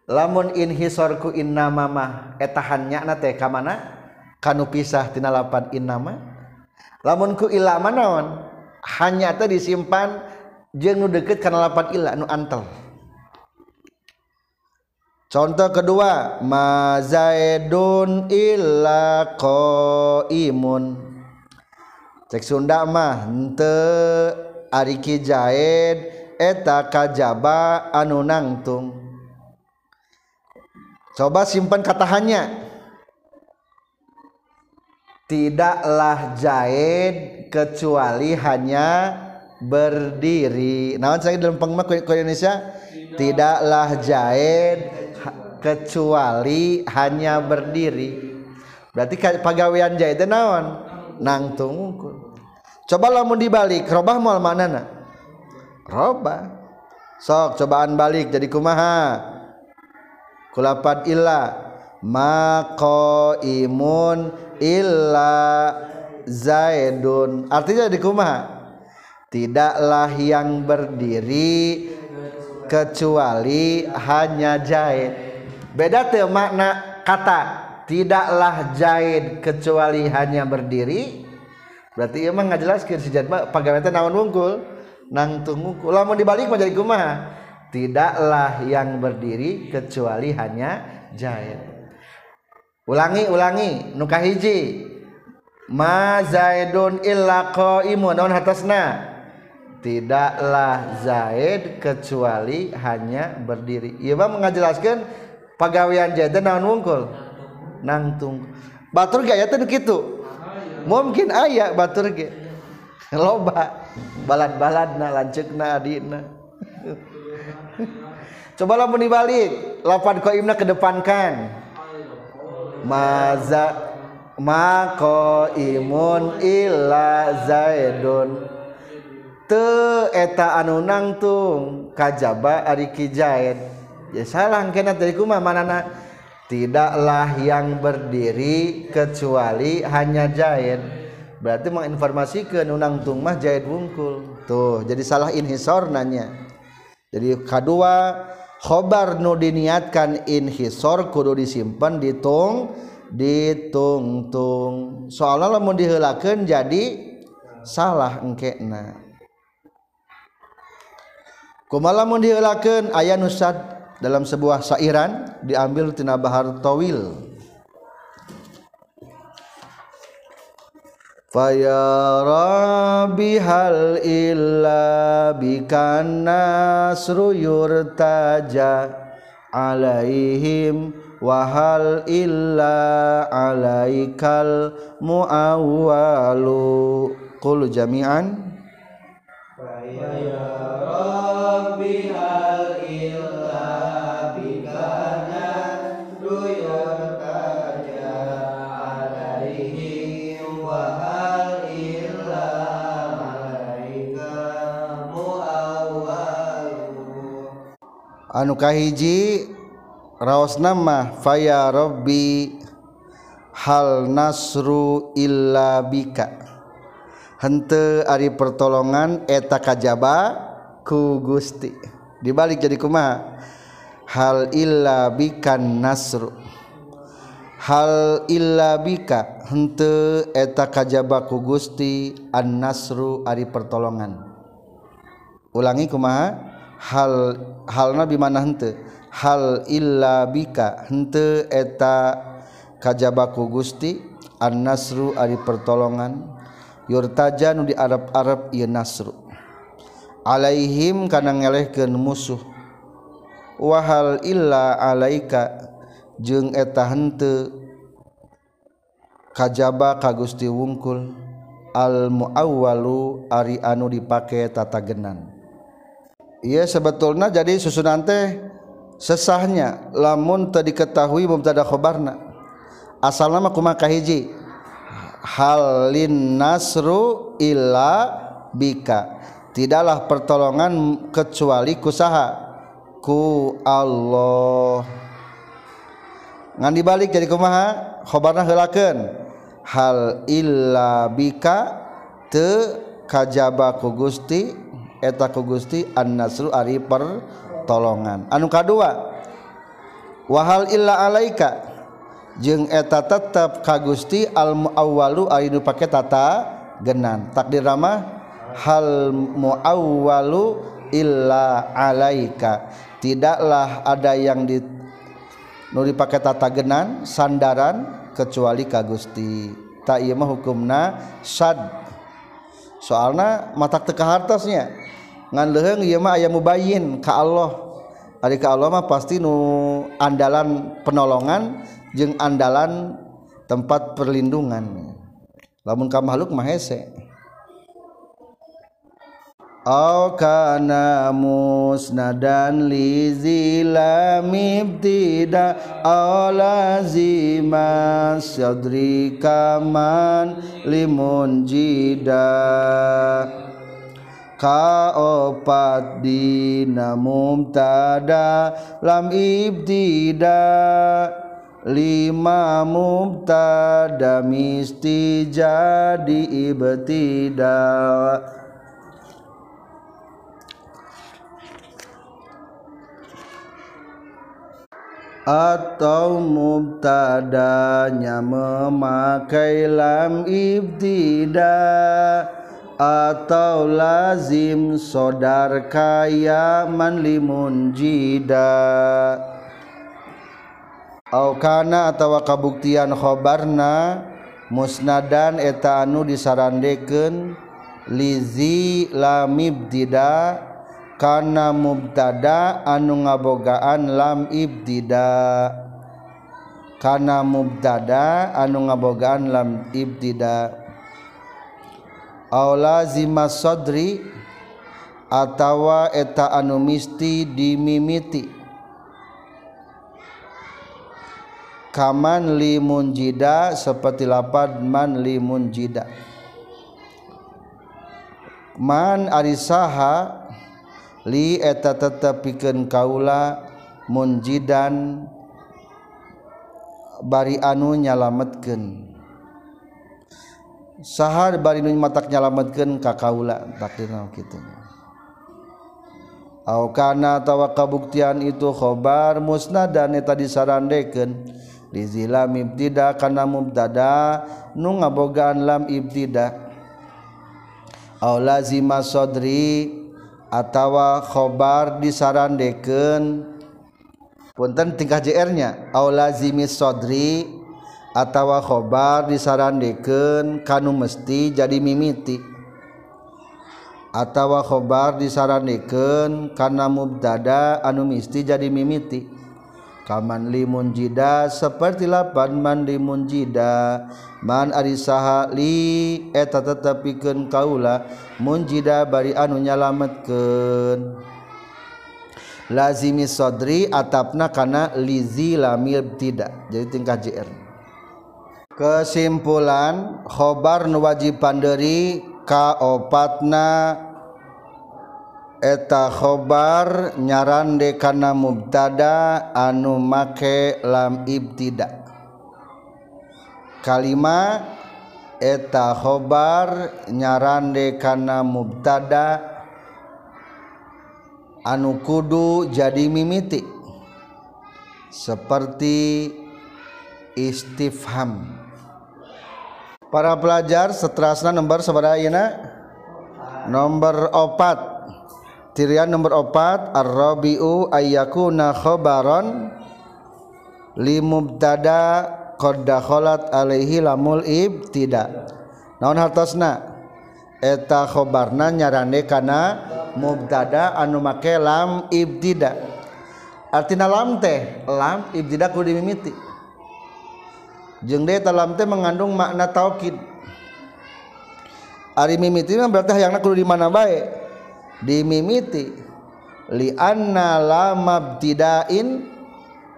lamun inhisor ku innama mah etahannya na teh ka mana? Kanu pisah tina lapan innama lamun ku illa manaon hanya teh disimpan jeung nu deukeut kana lapan illa nu antel. Contoh kedua, ma zaidun illa qaimun. Cek Sunda mah henteu ari ki Zaid eta kajaba anu nangtung. Coba simpan kata hanya. Tidaklah Zaid kecuali hanya berdiri. Naon saya dalam pengmak Indonesia? Tidaklah Zaid kecuali hanya berdiri. Berarti pegawaian jahit naon? Nangtung coba lamun dibalik robah mana robah. Sok cobaan balik jadi kumaha? Kulapat illa. Mako imun illa zaidun. Artinya di kumaha? Tidaklah yang berdiri kecuali hanya jahit beda tuh makna kata tidaklah jahid kecuali hanya berdiri. Berarti emang nggak jelas si jadma pegawai naon wungkul? Nang tungkul lamun dibalik menjadi kumaha? Tidaklah yang berdiri kecuali hanya jahid ulangi ulangi nuka hiji ma zaidun illa qaimun. Naon hatasna? Tidaklah zaid kecuali hanya berdiri. Ieu mah mengajelaskeun pegawaian jadi naon wungkul? Nangtung batur gaya teh gitu mungkin ayah batur ge. Loba. Balad-balad na na adina. Coba lah dibalik. Lapan qaimna kedepankan. Maza mako imun illa zaidun. Te eta anu nangtung kajaba ari kijaid ya salah kena dari kuma. Mana tidaklah yang berdiri kecuali hanya jahit berarti menginformasikan unang tungmah jahit wungkul. Tuh jadi salah inhisor nanya. Jadi kedua khobar nu diniatkan inhisor kudu disimpan ditung ditung-tung soalnya mau dihelakan jadi salah engkekna kumaha mau dihelakan ayah nusad dalam sebuah sairan diambil tina bahar tawil Faya Rabbi hal illa bikan nasru yurtaja alaihim wahal illa alaikal muawwalu. Qul jami'an. Faya Rabbi anukahiji raos nama faya Robbi hal nasru illa bika. Hente ari pertolongan eta kajaba ku Gusti. Dibalik jadi kumaha? Hal illa bikan nasru. Hal illa bika. Hente eta kajaba ku Gusti an nasru ari pertolongan. Ulangi kumaha? hal hal nabi mana hente hal illa bika. Hente eta kajabaku Gusti an nasru ari pertolongan. Yurtaja nu di Arab Arab ieu nasru. Alaihim kana ngelehkeun musuh. Wahal illa alaika jeung eta hente kajaba ka Gusti wungkul. Al muawwalu ari anu dipake tatagenan. Iya sebetulnya jadi susunan teh sesahnya. Lamun teu diketahui mubtada khobarna. Asalna mah kumaha kahiji halin nasru illa bika. Tidaklah pertolongan kecuali kusaha ku Allah. Ngan dibalik jadi kumaha? Khobarna heulakeun. Hal illa bika te kajaba ku Gusti eta ku Gusti an-nasru ari pertolongan. Anu kadua wahal illa alaika jeung eta tetep ka Gusti al muawwalu ari nu pake tata genan. Takdir ramah hal muawwalu illa alaika. Tidaklah ada yang di nu dipake tata genan sandaran kecuali ka Gusti. Tak ieu mah hukumna sad. Soalna matak teu hartosnya ngan leuheung ieu mah aya mubayyin ka Allah. Ari ka Allah mah pasti nu andalan penolongan jeung andalan tempat perlindungan. Lamun ka makhluk mah hese. Aw kana musnadan li zilam ibtida aw lazima sadri kaman limun jida ka opat dina mumtada lam ibtida lima mubtada misti jadi ibtida atau mubtadanya memakai lam ibtida atau lazim sodar kaya manlimun jida. Aukana atau kabuktian khobarna musnadan eta anu disarandekeun lizi lam ibtida kana mubtada anu ngabogaan lam ibtida. Kana mubtada anu ngabogaan lam ibtida' lazima sadri atawa eta anu misti dimimiti. Kaman limun jida seperti lapad man limun jida. Man arisaha li eta tetepikeun kaula munjidan bari anu nyalametkeun. sahar bari nu matak nyalametkeun ka kaula takdirna kitu. Au kana tawa kabuktian itu khobar musnadan eta disarandekeun. Di zilam ibtida kana mubtada nu ngabogaan lam ibtida. Au lazima sodri atawa khobar disarandekeun. Punten tingkah jr nya au lazimi sodri atawa khobar disarandekeun kanu mesti jadi mimiti. Atawa khobar disarandekeun kana mubtada anu mesti jadi mimiti. Kaman limun jida seperti lapan man limun jida man ari saha li eta tetepikeun kaula munjida bari anu nyalametkeun. Lazimi sodri atapna kana lizi lamil tidak jadi tingkah jr kesimpulan khobar nuwajib panderi kaopatna. Eta khobar nyaran dekana mubtada anu make lam ibtida. Kalima eta khobar nyaran dekana mubtada anu kudu jadi mimiti. Seperti istifham. para pelajar seterasna nomor sabaraha ayeuna nomor 4 tirian nomor 4 ar-rabiu ayyakuna khabaron limubtada qad dakhalat alaihi lamul ibtida. Naon hartosna? Eta khobarna nyarane kana mubtada anu make lam ibtida. Artina lam teh lam ibtida kudu dimimiti. Jeung deui lam teh mengandung makna taukid ari mimiti mah berarti hayangna kudu di mana bae? Dimimiti li anna lam mabtidain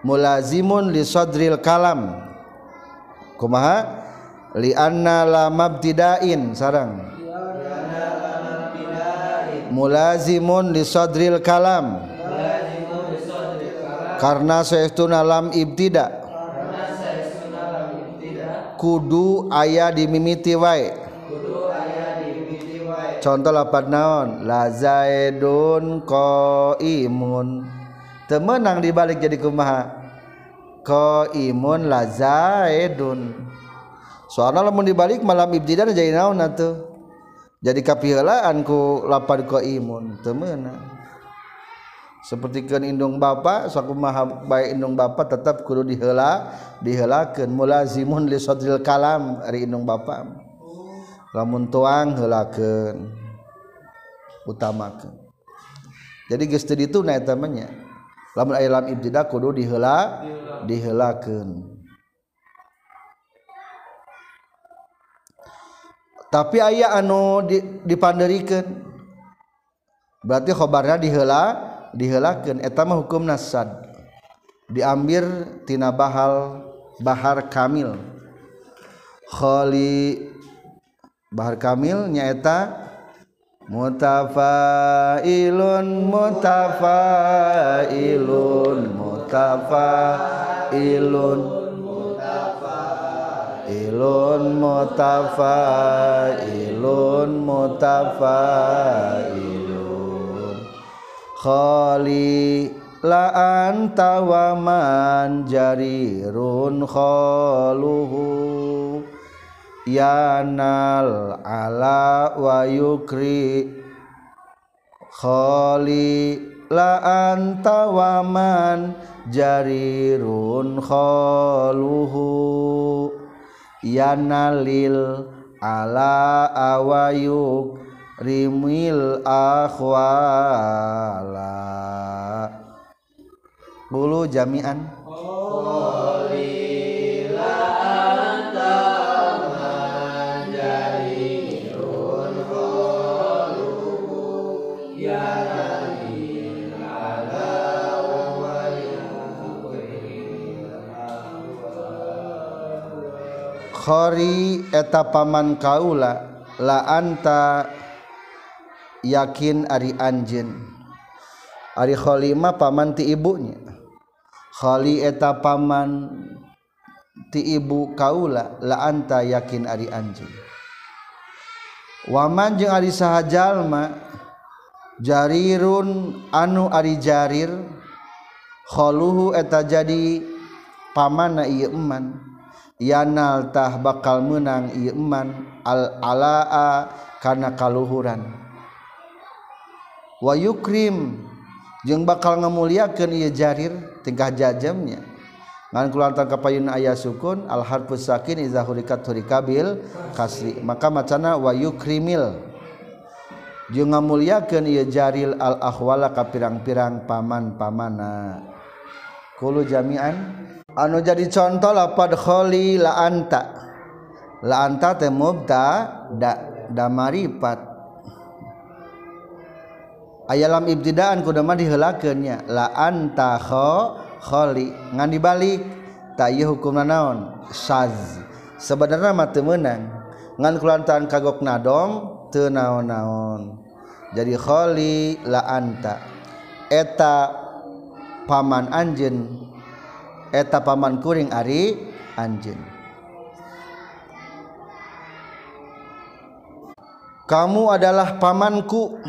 mulazimun li sadril kalam. Kumaha? Li anna la mabtidain sarang mulazimun li sadril kalam. Karena saestuna lam ibtida kudu aya dimimiti wae. Contoh lapan naon? La zaidun qaimun. Temenang dibalik jadi kumaha? Qaimun la zaidun. Soalnya lamun dibalik malam ibtidan jadi naon atuh? Jadi kapiheulaan ku lapan qaimun. Temenang sepertikan indung Bapak saku maha baik indung Bapak tetap kudu dihela dihelakeun mulazimun li sadril kalam ari indung Bapak lamun tuang heulakeun utamakeun. Jadi geus teu dituna eta mah lamun aya lam ibtida kudu dihela diheulakeun tapi ayah anu dipanderikan. Berarti khobarnya dihela dihelakeun. Eta mah hukum nasad diambil tina bahal bahar kamil. Khali bahar kamil nyaeta mutafailun mutafailun mutafailun. Ilun mutafailun mutafailun khali la anta wa man jarirun khaluhu. Yanal ala wa yukri. Khali la anta wa man jarirun khaluhu. Yanalil ala awayuk rimil akhwala. Bulu jami'an. Khori eta paman kaula la anta yakin Ari anjeun. Ari Khlima paman ti ibunya. Khli eta paman ti ibu kaula laanta yakin Ari anj waman jeung Ari sahjallma jarirun anu Ari jarir khaluhu eta jadi pamana ieu eman. Yanal tah bakal menang ieu eman al alaa kana kaluhuran. wayukrim jeung bakal ngamuliakeun ieu jarir tingkah jajamnya ngan kulantan kapayun aya sukun al harfu sakin iza hurikat hurikabil kasri. Maka macana wayukrimil jeung ngamuliakeun ieu jaril al ahwala ka pirang-pirang paman-pamana. Kulu jami'an anu jadi contoh lapad kholi la anta. La anta teh mubta da damaripat. Aya lam ibtidaan kudu mah diheulakeunnya la anta kho ngan dibalik ta ieu hukumna naon? Saz. Sebenarnya mah teu meunang. Ngan kulantaran kagok nadom teu naon-naon. Jadi kholi la anta. Eta paman anjeun. Eta paman kuring ari anjeun. Kamu adalah pamanku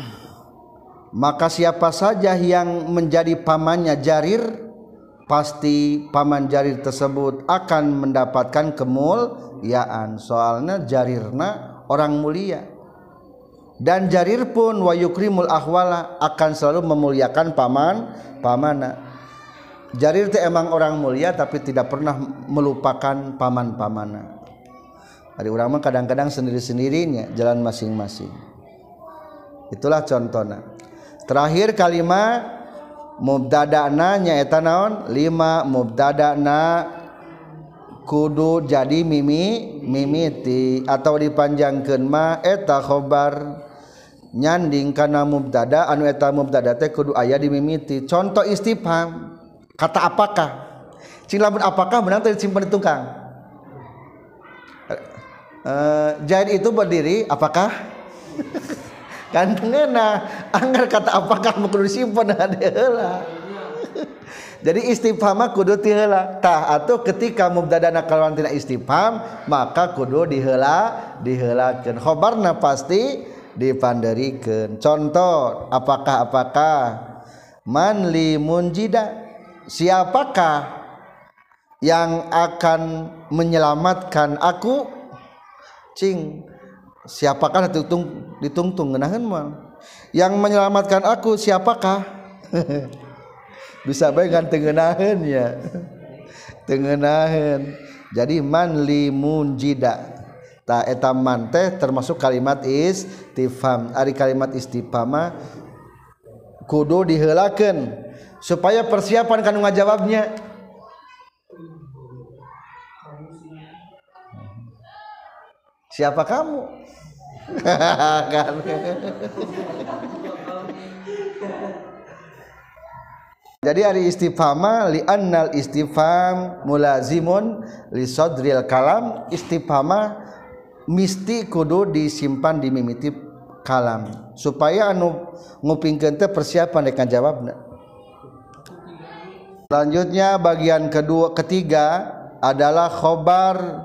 maka siapa saja yang menjadi pamannya jarir pasti paman jarir tersebut akan mendapatkan kemuliaan. Soalnya jarirna orang mulia. Dan jarir pun wayukrimul ahwala akan selalu memuliakan paman pamana. Jarir itu emang orang mulia tapi tidak pernah melupakan paman pamana. Hari orang kadang-kadang sendiri-sendirinya jalan masing-masing. Itulah contohnya terakhir kalimat mubdadana nyaeta naon? Lima mubdadana kudu jadi mimi mimiti atau dipanjangkan ma eta khobar. Nyanding karena mubdada anu eta mubdada teh kudu ayah dimimiti contoh istifham kata apakah? Cing lamun apakah benar teh simpan di tukang e, eh, eh, jahit itu berdiri apakah? kan ngena anggar kata apakah mau kudu disimpan? Heula. Jadi istifham kudu tiheula tah atau ketika mubtadana kalawan tina istifham maka kudu diheula diheulakeun khobarna pasti dipanderikeun contoh apakah apakah? Man li munjida. Siapakah yang akan menyelamatkan aku? Cing siapakah ditung ditungtung? Ngenahan mal yang menyelamatkan aku siapakah? Bisa baik kan tengenahan ya? Tengenahan jadi man li munjida ta eta termasuk kalimat istifham. Ari kalimat istifhama kudu diheulakeun supaya persiapan kanu ngajawabnya. Siapa kamu jadi hari istifhama li annal istifham mulazimun li sadril kalam. Istifhama misti kudu disimpan di mimiti kalam. Supaya anu ngupingkeun teh persiapan dekan jawabna. Selanjutnya bagian kedua ketiga adalah khobar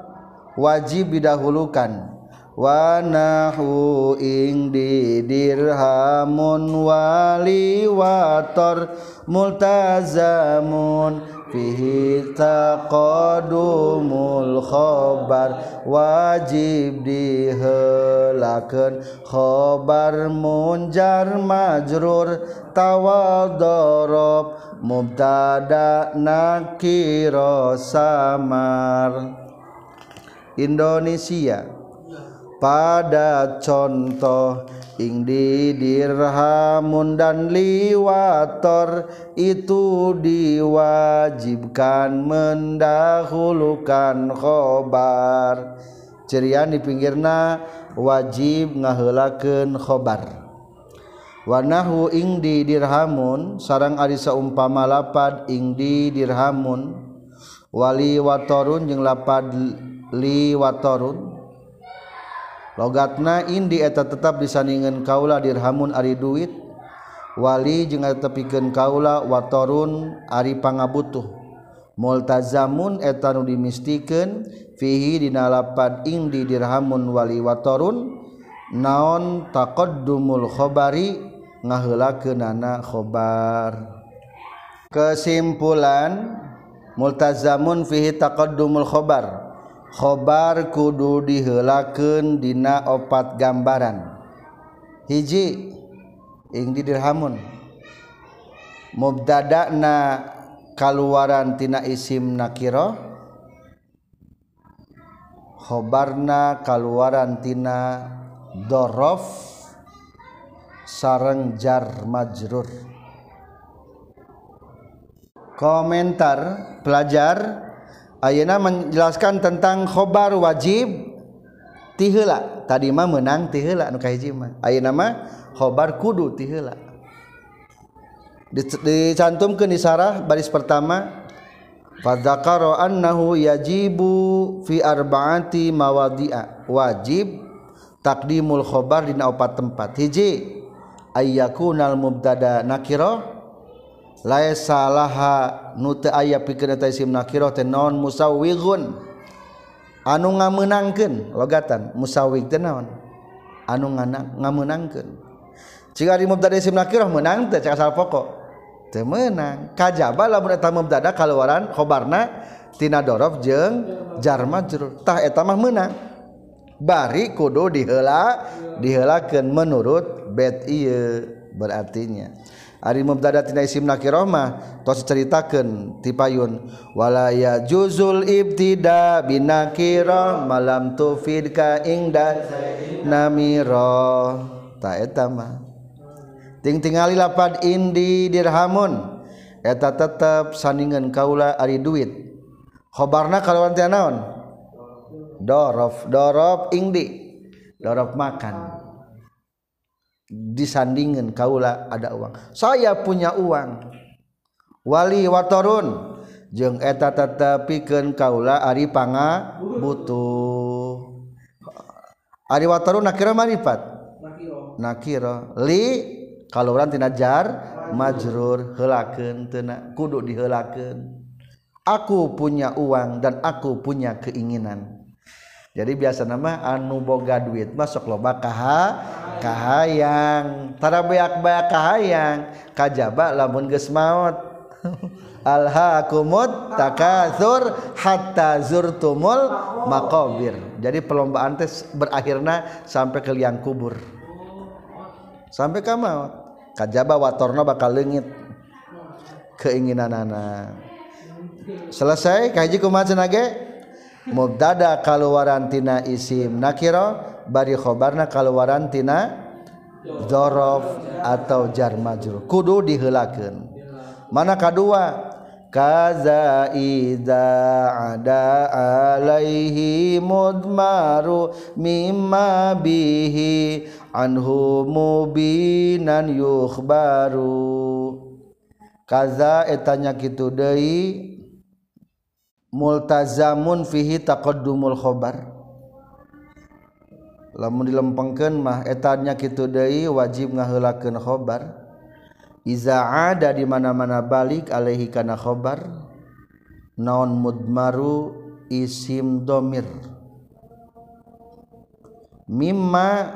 wajib didahulukan wanahu ing di dirhamun wali wator multazamun fihi taqadumul khabar wajib dihelakeun khabar munjar majrur tawadorob mubtada nakiro samar. Indonesia pada contoh ing di dirhamun dan liwator itu diwajibkan mendahulukan khobar. Cerian di pinggirna wajib ngahelakeun khobar. Wanahu ing di dirhamun sarang arisa umpama lapad ing di dirhamun. Wali watorun jeung lapad li watorun. logatna Indi eta tetap disaningen kaula dirhamun ari duit. Wali jeung tepiken kaula watorun ari pangabutuh. Multazamun eta nu dimistikeun fihi dina lapad indi dirhamun wali watorun. Naon taqaddumul khabari ngaheulakeunana khobar. Kesimpulan multazamun fihi taqaddumul khabar khobar kudu dihelaken dina opat gambaran. Hiji ing di dirhamun. Mubdadana kaluaran tina isim nakiro khobarna kaluaran tina dorof sareng jar majrur. Komentar pelajar Ayeuna menjelaskan tentang khobar wajib tihela. Tadi mah menang tihela anu kahiji mah. Ayeuna mah khobar kudu tihela. Dicantumkeun di sarah baris pertama fadzakara annahu yajibu fi arba'ati mawadi'a. Wajib takdimul khobar dina opat tempat. Hiji ayyakunal mubtada nakirah la salaha nute aya pikir non musawwigun anu ngameunangkeun logatan musawwig musawig tenaon anu ngameunangkeun. Jika ari mubtada isim nakirah menang teh cak asal pokok. Teu meunang. Kajaba lamun eta mubtada kaluaran khobarna tina dorof jeung jar majrur tah eta mah meunang. Bari kudu diheula diheulakeun menurut bet ieu berartinya. ari mubtada tina isim nakirah mah tos ceritakeun ti payun. Wala ya juzul ibtida binakirah malam tufid ka ingda namira. Ta eta mah. Ting tingali lapad indi dirhamun eta tetep sandingan kaula ari duit. Khobarna kalawan teh dorof dorof indi dorof makan. disandingin kaula ada uang. Saya punya uang. Wali watorun. Jeung eta tetapikan kaula Ari panga butuh. Ari watorun nakira marifat nakira li kalau orang tina jar majrur. helakeun tena kudu dihelakeun. Aku punya uang dan aku punya keinginan. Jadi biasa nama anu boga duit masuk loba kaha kahayang. Tara beak-beak kahayang kajaba lamun geus maut alhaakumut takatsur hatta zurtumul maqabir. Jadi perlombaan teh berakhirna sampai ke liang kubur. Sampai ka maut kajaba watorna bakal leungit. Keinginan anak selesai kaji kumaha cenah mubtada kaluaran tina isim nakiro bari khobarna kaluwarantina dzaraf atau jar majrur. Kudu diheulakeun mana kadua? Kaza idza ada alaihi mudmaru mimma bihi anhu mubinan yukhbaru. Kaza etanya kitu deui? multazamun fihi taqaddumul khobar. Lamun dilempengkeun mah etanya kitu deui wajib ngaheulakeun khobar. Iza ada di mana-mana balik alaihi kana khobar. Naon mudmaru isim domir. Mimma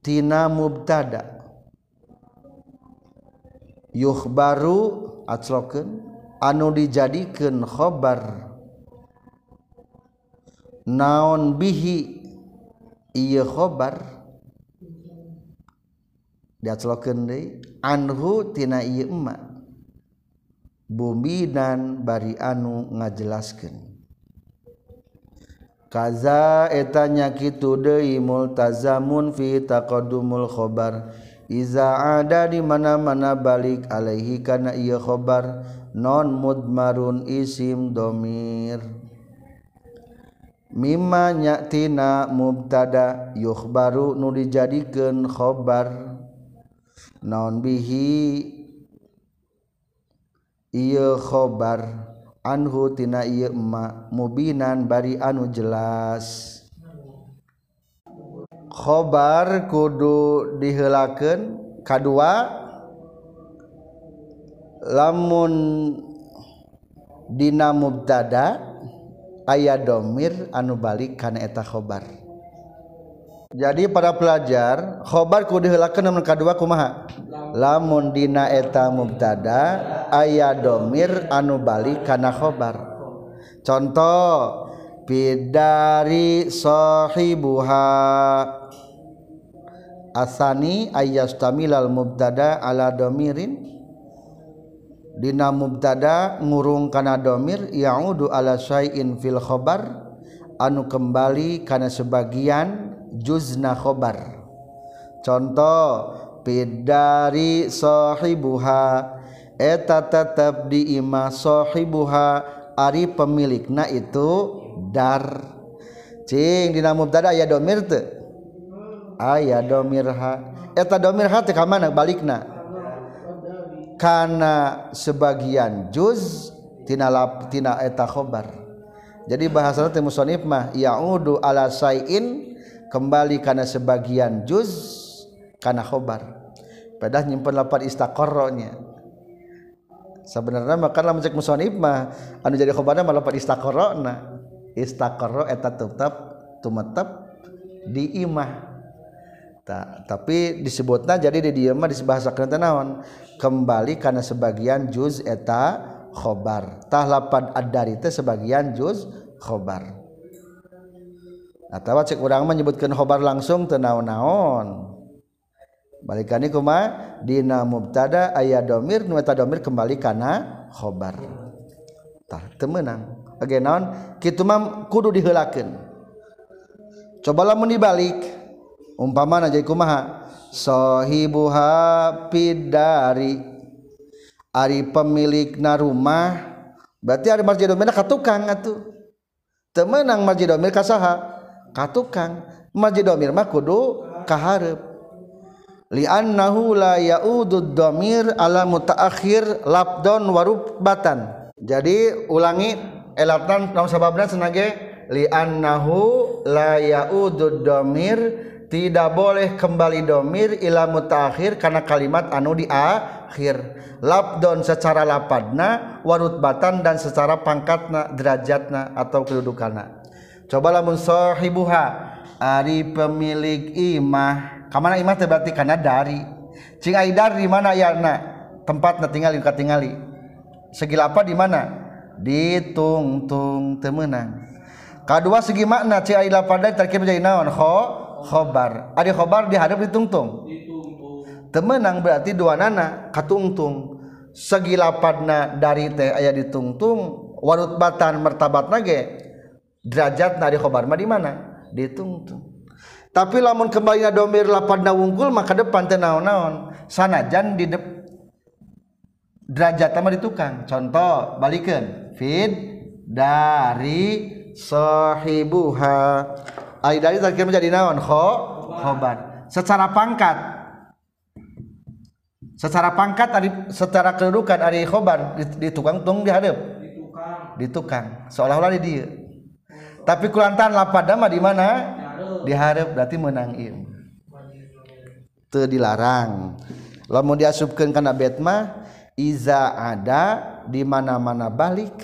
tina mubtada. Yukhbaru atslokeun. anu dijadikan khobar. Naon bihi iya khobar? Diatlokeun deui anhu tina ieu emma. Buminan bari anu ngajelaskeun. Kaza etanya kitu deui multazamun fi taqaddumul khobar. Iza ada di mana-mana balik alaihi kana ieu khobar. non mudmarun isim domir. Mimma nyatina mubtada yukhbaru nu dijadikeun khobar. Non bihi ieu khobar anhu tina ieu ma mubinan bari anu jelas. Khobar kudu diheulakeun kadua lamun dina mubtada aya domir anu balik kana eta khobar. Jadi para pelajar khobar ku diheulakeun anu kadua kumaha? Lamun dina eta mubtada aya domir anu balik kana khobar. Contoh bidari sahibuha. Asani ayastamilal mubtada ala domirin. Dina mubtada ngurung kana domir yaudu ala syai'in fil khobar anu kembali kana sebagian juzna khobar. Contoh pidari sahibuha eta tetap di ima sahibuha ari pemilikna itu dar. Cing dina mubtada aya domir teu? Aya domir ha. Eta domir ha teh ka mana balikna? Karena sebagian juztina etakhobar jadi bahasa musonif mah yaudu ala sayin kembali karena sebagian juz karena khobar. Pedah nyimpen lapan istaqarronya sebenarnya maka mencek musonif mah anu jadi khobarnya malah lapan istaqarrona istaqarro eta tetap tumetep di imah tapi disebutnya jadi di diamah disbahasakan tenawan kembali karena sebagian juz eta khobar. Ad-dari itu sebagian juz khobar. Atau cek orang menyebutkan khobar langsung tenaon-naon balikan kuma dina mubtada aya domir nu eta domir kembali kana khobar. Tah temenang oke naon? Kitu mah kudu diheulakeun cobalah mun dibalik umpama jadi kumaha? Sahibuha pidari. Ari pemilik na rumah. Berarti ari marji domir ka tukang atuh. Temenang marji domir ka saha? Ka tukang. Marji domir mah kudu kaharep li'annahu la ya'udud domir ala mutaakhir labdon warubatan jadi ulangi elatan naon sababna senage? Li'annahu la ya'udud domir tidak boleh kembali domir ila mutakhir karena kalimat anu di akhir. Labdon secara lapadna warut batan dan secara pangkatna derajatna atau kedudukanna coba lamun sahibuha ari pemilik imah. Kamana imah teh berarti kana dari. Cing ai dari mana na tempatna tinggali ka tingali. Segi apa di mana? Ditungtung temenang. Kadua segi makna cing ai lapada terkira jadi naon? Kho khobar. Ada khobar diharap ditungtung temenang berarti dua nana katungtung segi lapadna dari teh ayah ditungtung warut batan mertabat nage derajat nari khobar mah di mana? Ditungtung tapi lamun kembali domir lapadna wungkul maka depan teh naon-naon sanajan di depan derajat sama di tukang. Contoh balikan. Fid dari sahibuha. Ai dari terakhir menjadi naon? Kho khobar. Secara pangkat. Secara pangkat tadi secara kedudukan ari khobar di, di tukang tung dihadap di tukang. Di tukang. Seolah-olah di dia. Tapi kulantan lapada mah di mana? Diharap. Berarti menang im. Teu dilarang. Lamun diasupkeun kana bet mah iza ada di mana-mana balik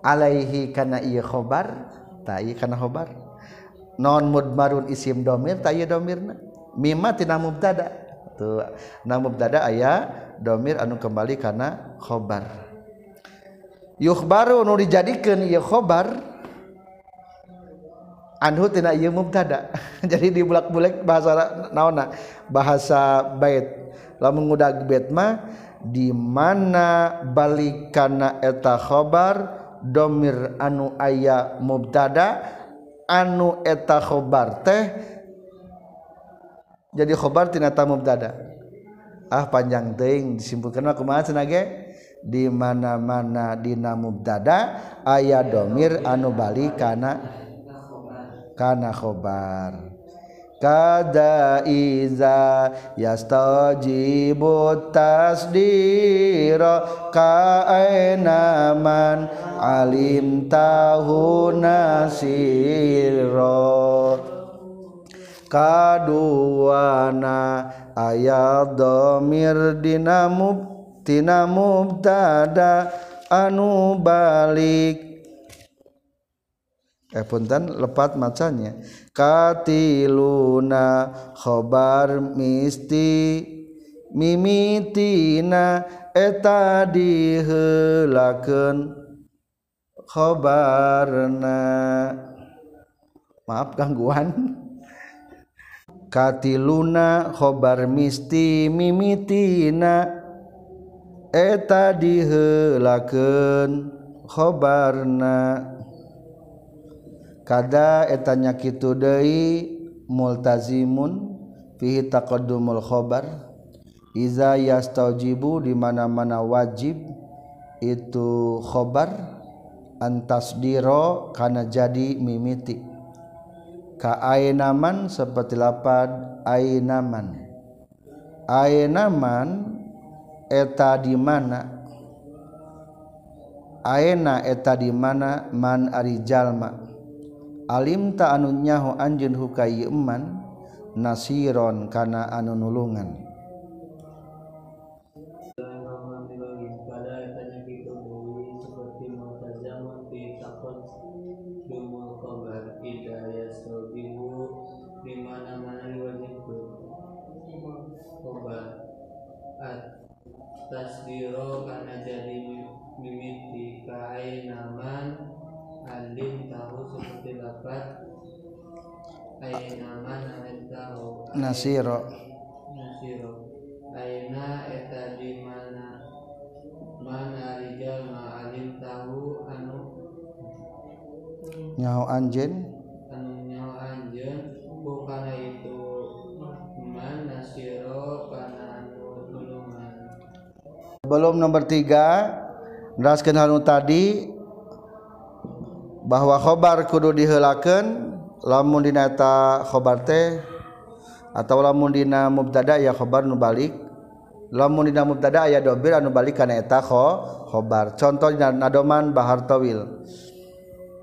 alaihi kana ieu khobar ta ieu kana khobar non mudmarun isim domir taya domirna. Mimma tina mubtada. Tuh na mubtada aya domir anu kembali karena khobar. Yukhbaru nu dijadikeun ieu khobar anhu tina ieu mubtada. Jadi dibulak-bulik bahasa naona bahasa bait. Lamun ngudag bait mah di mana balikana eta khobar domir anu aya mubtada anu eta khobar teh jadi khobar tina tamu dada ah panjang ting disimpulkan aku mah senage di mana mana dina mubtada ayah domir anu balik karena karena khobar. kada iza yastajibu tasdira ka ainaman alim tahu nasiro. Kaduana ayat domir dinamub tina mubtada anu balik eh punten lepat macanya. Katiluna khobar misti mimitina eta dihelakeun khobarna. Maaf gangguan. Katiluna khobar misti mimitina eta dihelakeun khobarna kada etanya kitu deui multazimun fihi taqaddumul khobar iza yastaujibu di mana-mana wajib itu khobar antasdiro kana jadi mimiti. Ka ainaman seperti lapad ainaman. Ainaman eta di mana? Aena eta di mana? Man ari jalma alim ta anu nyaho anjeun anjun hukaman nasiron kana anu nulungan. Tasdiro karena jadi mimiti kaina nasiro. Aina eta di mana mana rijal ma'alim tahu anu? Nyaho anjen anu nyaho anjen bukan itu man nasiro kana anu tulungan. Belum nomor tiga Neraskan hal tadi bahwa khobar kudu dihelakan lamun dinata khobar teh atau lamun dina mubtada ya khobar nu balik. Lamun dina mubtada aya dobir anu balik kana eta kho khobar. Contoh dina nadoman bahar tawil.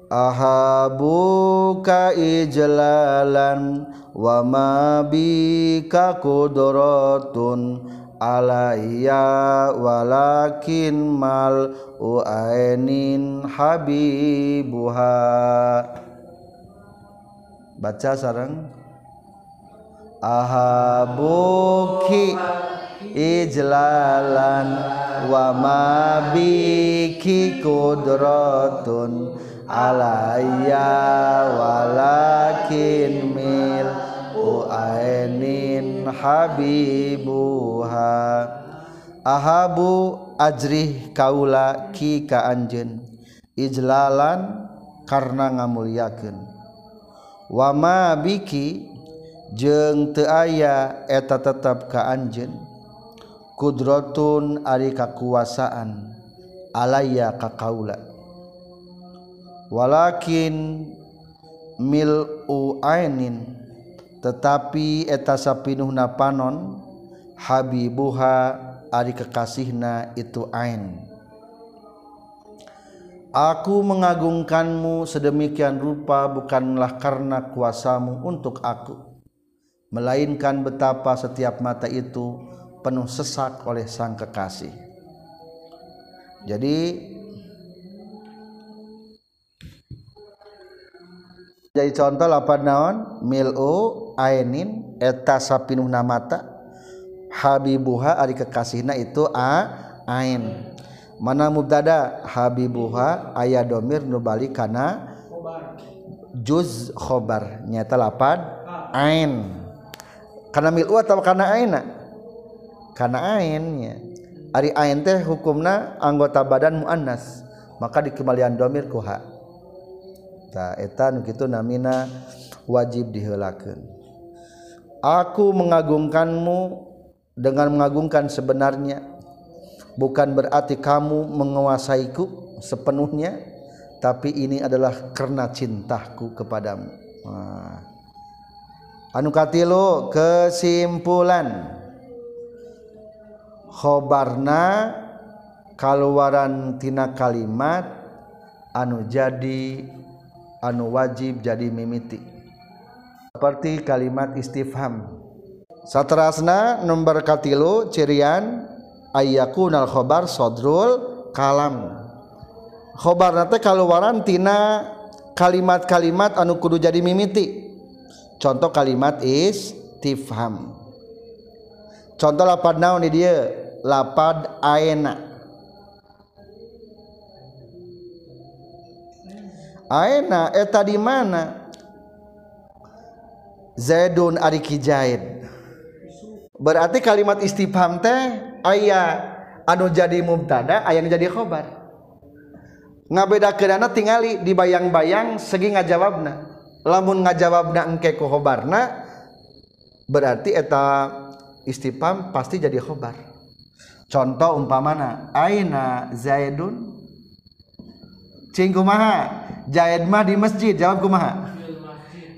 Ahabuka ijlalan wa ma bika qudratun alayya walakin mal uainin habibuha. baca sarang ahabuki ijlalan wa mabiki kudratun alayya walakin mil uainin habibuha. Ahabu ajrih kaula ki ka anjeun. Ijlalan karena ngamulyakeun. wama biki jeng teu aya eta tetap ka anjen kudrotun ari kakuasaan alaya kakaula walakin mil'u ainin tetapi eta sapinuhna panon habibuha ari kekasihna itu ain. Aku mengagungkanmu sedemikian rupa bukanlah karena kuasamu untuk aku melainkan betapa setiap mata itu penuh sesak oleh sang kekasih. Jadi jadi contoh lapan naon? Milu ainin eta sapinuhna mata habibuha ari kekasihna itu a ain mana mubtada? Habibuha aya domir nu balik kana juz khobar. Nyata lapan ain. Kana milu atau kana aina kana ain nya ari ain teh hukumna anggota badan muannas. Maka dikembalian domir ku ha. Ta eta nu kitu namina wajib diheulakeun aku mengagungkanmu dengan mengagungkan sebenarnya bukan berarti kamu menguasaiku sepenuhnya tapi ini adalah karena cintaku kepadamu. Nah. anu katilu kesimpulan. Khobarna kaluaran tina kalimat anu jadi anu wajib jadi mimiti. Seperti kalimat istifham. Satrasna nomor katilu cirian ayakunal khobar sodrul kalam. Khobar nate kaluaran tina kalimat-kalimat anu kudu jadi mimiti. Contoh kalimat istifham contoh lapad naon di dia? Lapad aena. Aena eta di mana? Zaidun ari kijaid berarti kalimat istifham teh aya anu jadi mubtada ayaang jadi khobar. Ngabeda kerana tingali dibayang-bayang segi ngajawabna. Lamun ngajawabna engke ku khobarna berarti eta istifham pasti jadi khobar. Contoh umpamana aina zaidun? Cing kumaha? Zaid mah di masjid jawab kumaha?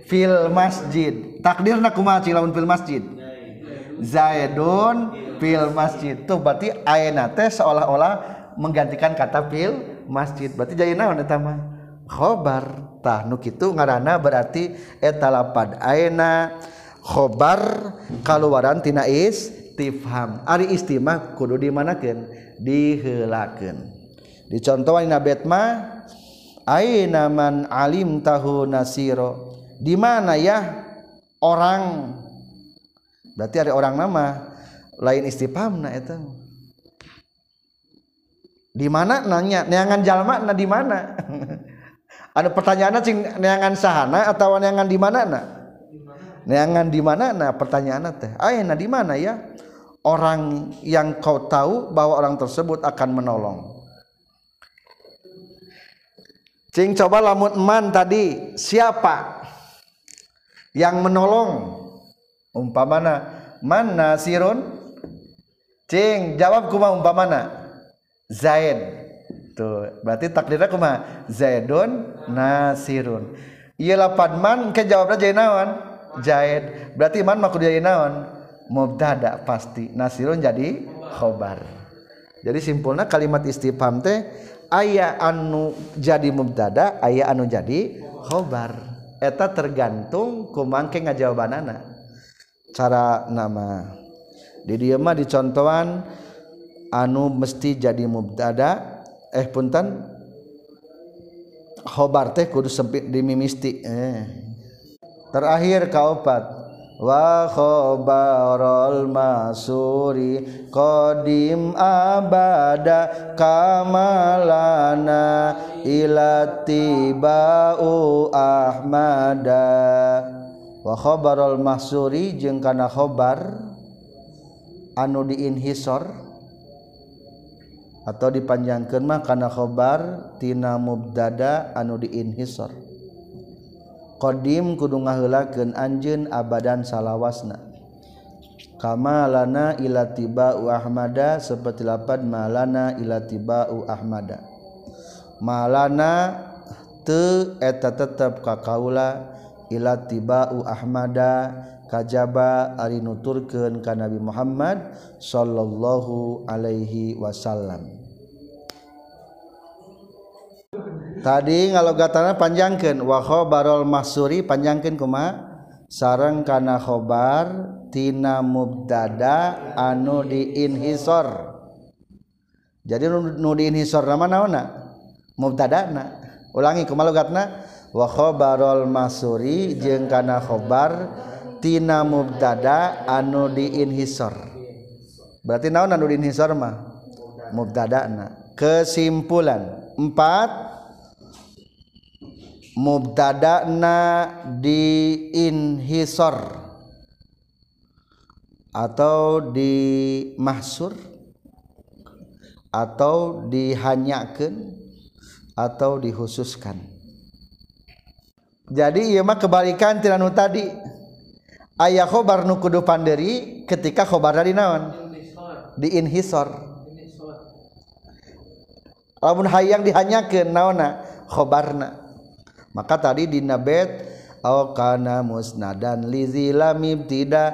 Fil masjid. Takdirna kumaha cing lamun fil masjid? Zaidun fil masjid. Tuh berarti ayeuna teh seolah-olah menggantikan kata fil masjid. Berarti jadi naon eta mah? Khobar. Tah nu kitu ngaranna berarti eta lapad ayeuna khobar kaluaran tina istifham ari istimah kudu dimanakeun diheulakeun dicontohan nabet mah aina man alim tahu nasiro? Di mana ya orang berarti ada orang nama. Lain istifhamna itu di mana? Nanya neangan jalma na di mana? Ada pertanyaan cing neangan sahana atau neangan di mana na? Neangan di mana nah pertanyaan teh ayana di mana ya? Orang yang kau tahu bahwa orang tersebut akan menolong. Cing coba lamun man tadi. Siapa yang menolong umpamana man nasirun cing jawab kuma umpamana. Zaid tuh berarti takdirnya kuma Zaidun nasirun. Iya lapan man ke jawabnya jadi naon? Zaid. Berarti man maku jadi naon? Mubtada pasti. Nasirun jadi khobar. Jadi simpulnya kalimat istifham teh aya anu jadi mubtada aya anu jadi khobar. Eta tergantung kumangke ngajawabanana cara nama. Di dieu mah dicontohan anu mesti jadi mubtada eh punten? Khobar teh kudu sempit dimimisti eh. Terakhir kaopat. Wa khobarol masuri kodim abada kamalana ilati ba'u ahmada wakhobarol Masuri jeung kana khobar anu diinhisor atau dipanjangkan mah kana khobar tina mubdada anu diinhisor. Qadim kudu ngaheulakeun anjeun abadan salawasna. Kama lana ila tiba'u ahmada seperti lapan malana ila tiba'u ahmada. Malana te eta tetep ka kaula ila tibau Ahmada kajaba ari nuturkeun ka Nabi Muhammad sallallahu alaihi wasallam. Tadi ngalogatana panjangkeun wa khabarul mahsuri panjangkeun kuma. Sareng kana khobar tina mubtada anu diinhisor. Jadi nu diinhisor nama naona mubtada na. Ulangi kumalogatna. wakhobarol Masuri jeung kana khobartina mubtada anu diinhisor. Berarti naon anu diinhisor mah? Mubtadana kesimpulan empat mubtadana diinhisor. Atau dimahsur. Atau dihanyakan atau dihususkan. jadi mah kebalikan tiranu tadi. Ayah khobar nu kudu panderi ketika khobar dari naon? Di inhisor. Lamun hayang dihanyakeun naona khobarna. Maka tadi di nabet au kana musnadan li zilam ibtida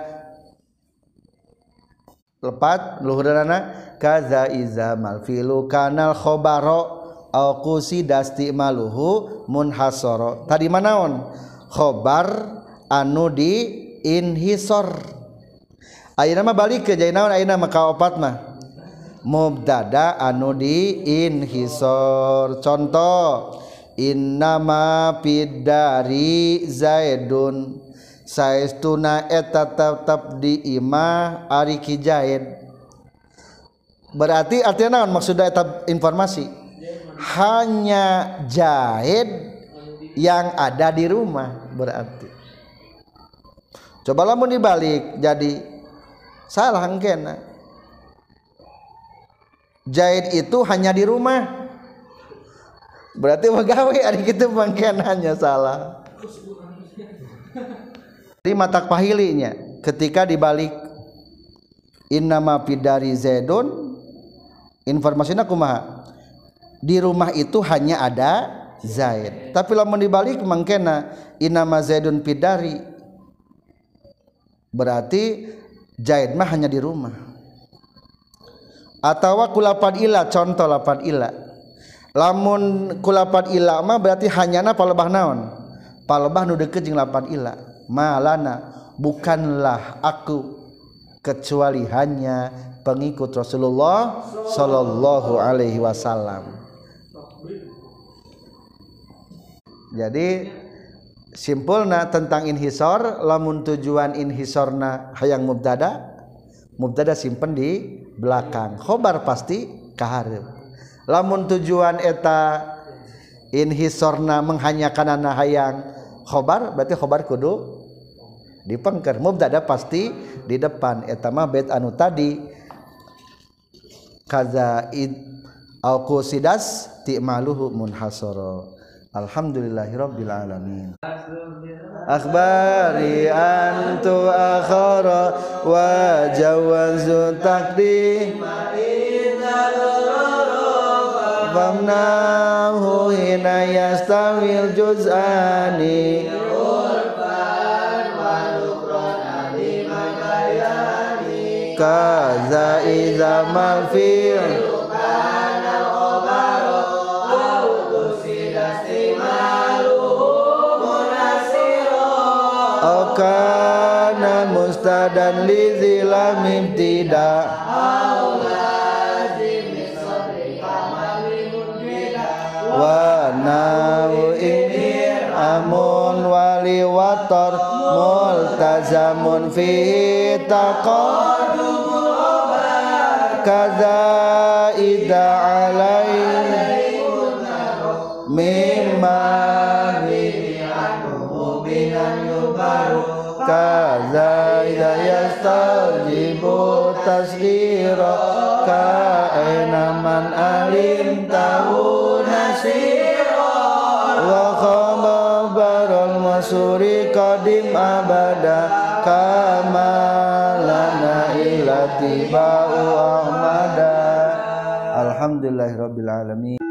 lepat luhurana kaza iza malfilu kanal khobaro. Au dasti maluhu munhasoro. Tadi manaon? Khobar anu di inhisor. Ayeuna mah balik ke jadi naon? Ayeuna mah kaopat mah? Mubtada anu di inhisor. Contoh innama pidari zaidun. Saestuna eta tetap di imah ari ki berarti artinya naon? Maksudnya eta informasi hanya jahid yang ada di rumah berarti. Coba lamun dibalik jadi salah engkena. Jahid itu hanya di rumah. Berarti pegawai hari itu hanya salah. Di mata pahilinya ketika dibalik innama pidari zaidun informasinya kumaha di rumah itu hanya ada Zaid. Tapi lamun dibalik mangkena innama zaidun pidari berarti Zaid mah hanya di rumah. Atau kulapan ila contoh lapan ila. Lamun kulapan ilama berarti hanya na palebah naon? Palebah nu deket jeung lapan ila. Malana bukanlah aku kecuali hanya pengikut Rasulullah Shallallahu Alaihi Wasallam jadi simpulna tentang inhisor lamun tujuan inhisorna hayang mubtada mubtada simpen di belakang. Khobar pasti kaharep lamun tujuan eta inhisorna menghanyakan anak hayang khobar berarti khobar kudu dipengker. Mubtada pasti di depan. Eta mah bait anu tadi kaza id al-qusidas ti'maluhu munhasara alhamdulillahirabbil alamin akhbari antu akhara wa jawazu taqdim famnahu hina yastawil juz'ani kaza iza malfil dan lizilam tidak. wa nau ini amun wali wator multazamun fi taqadumu kaza ida alai mimma bihi anhu minan yubaru kaza yastajibu tasgira ka man alim tahu nasira. Wa khabarul masuri qadim abada kama lana ilati ba'u ahmada. Alhamdulillahirabbil alamin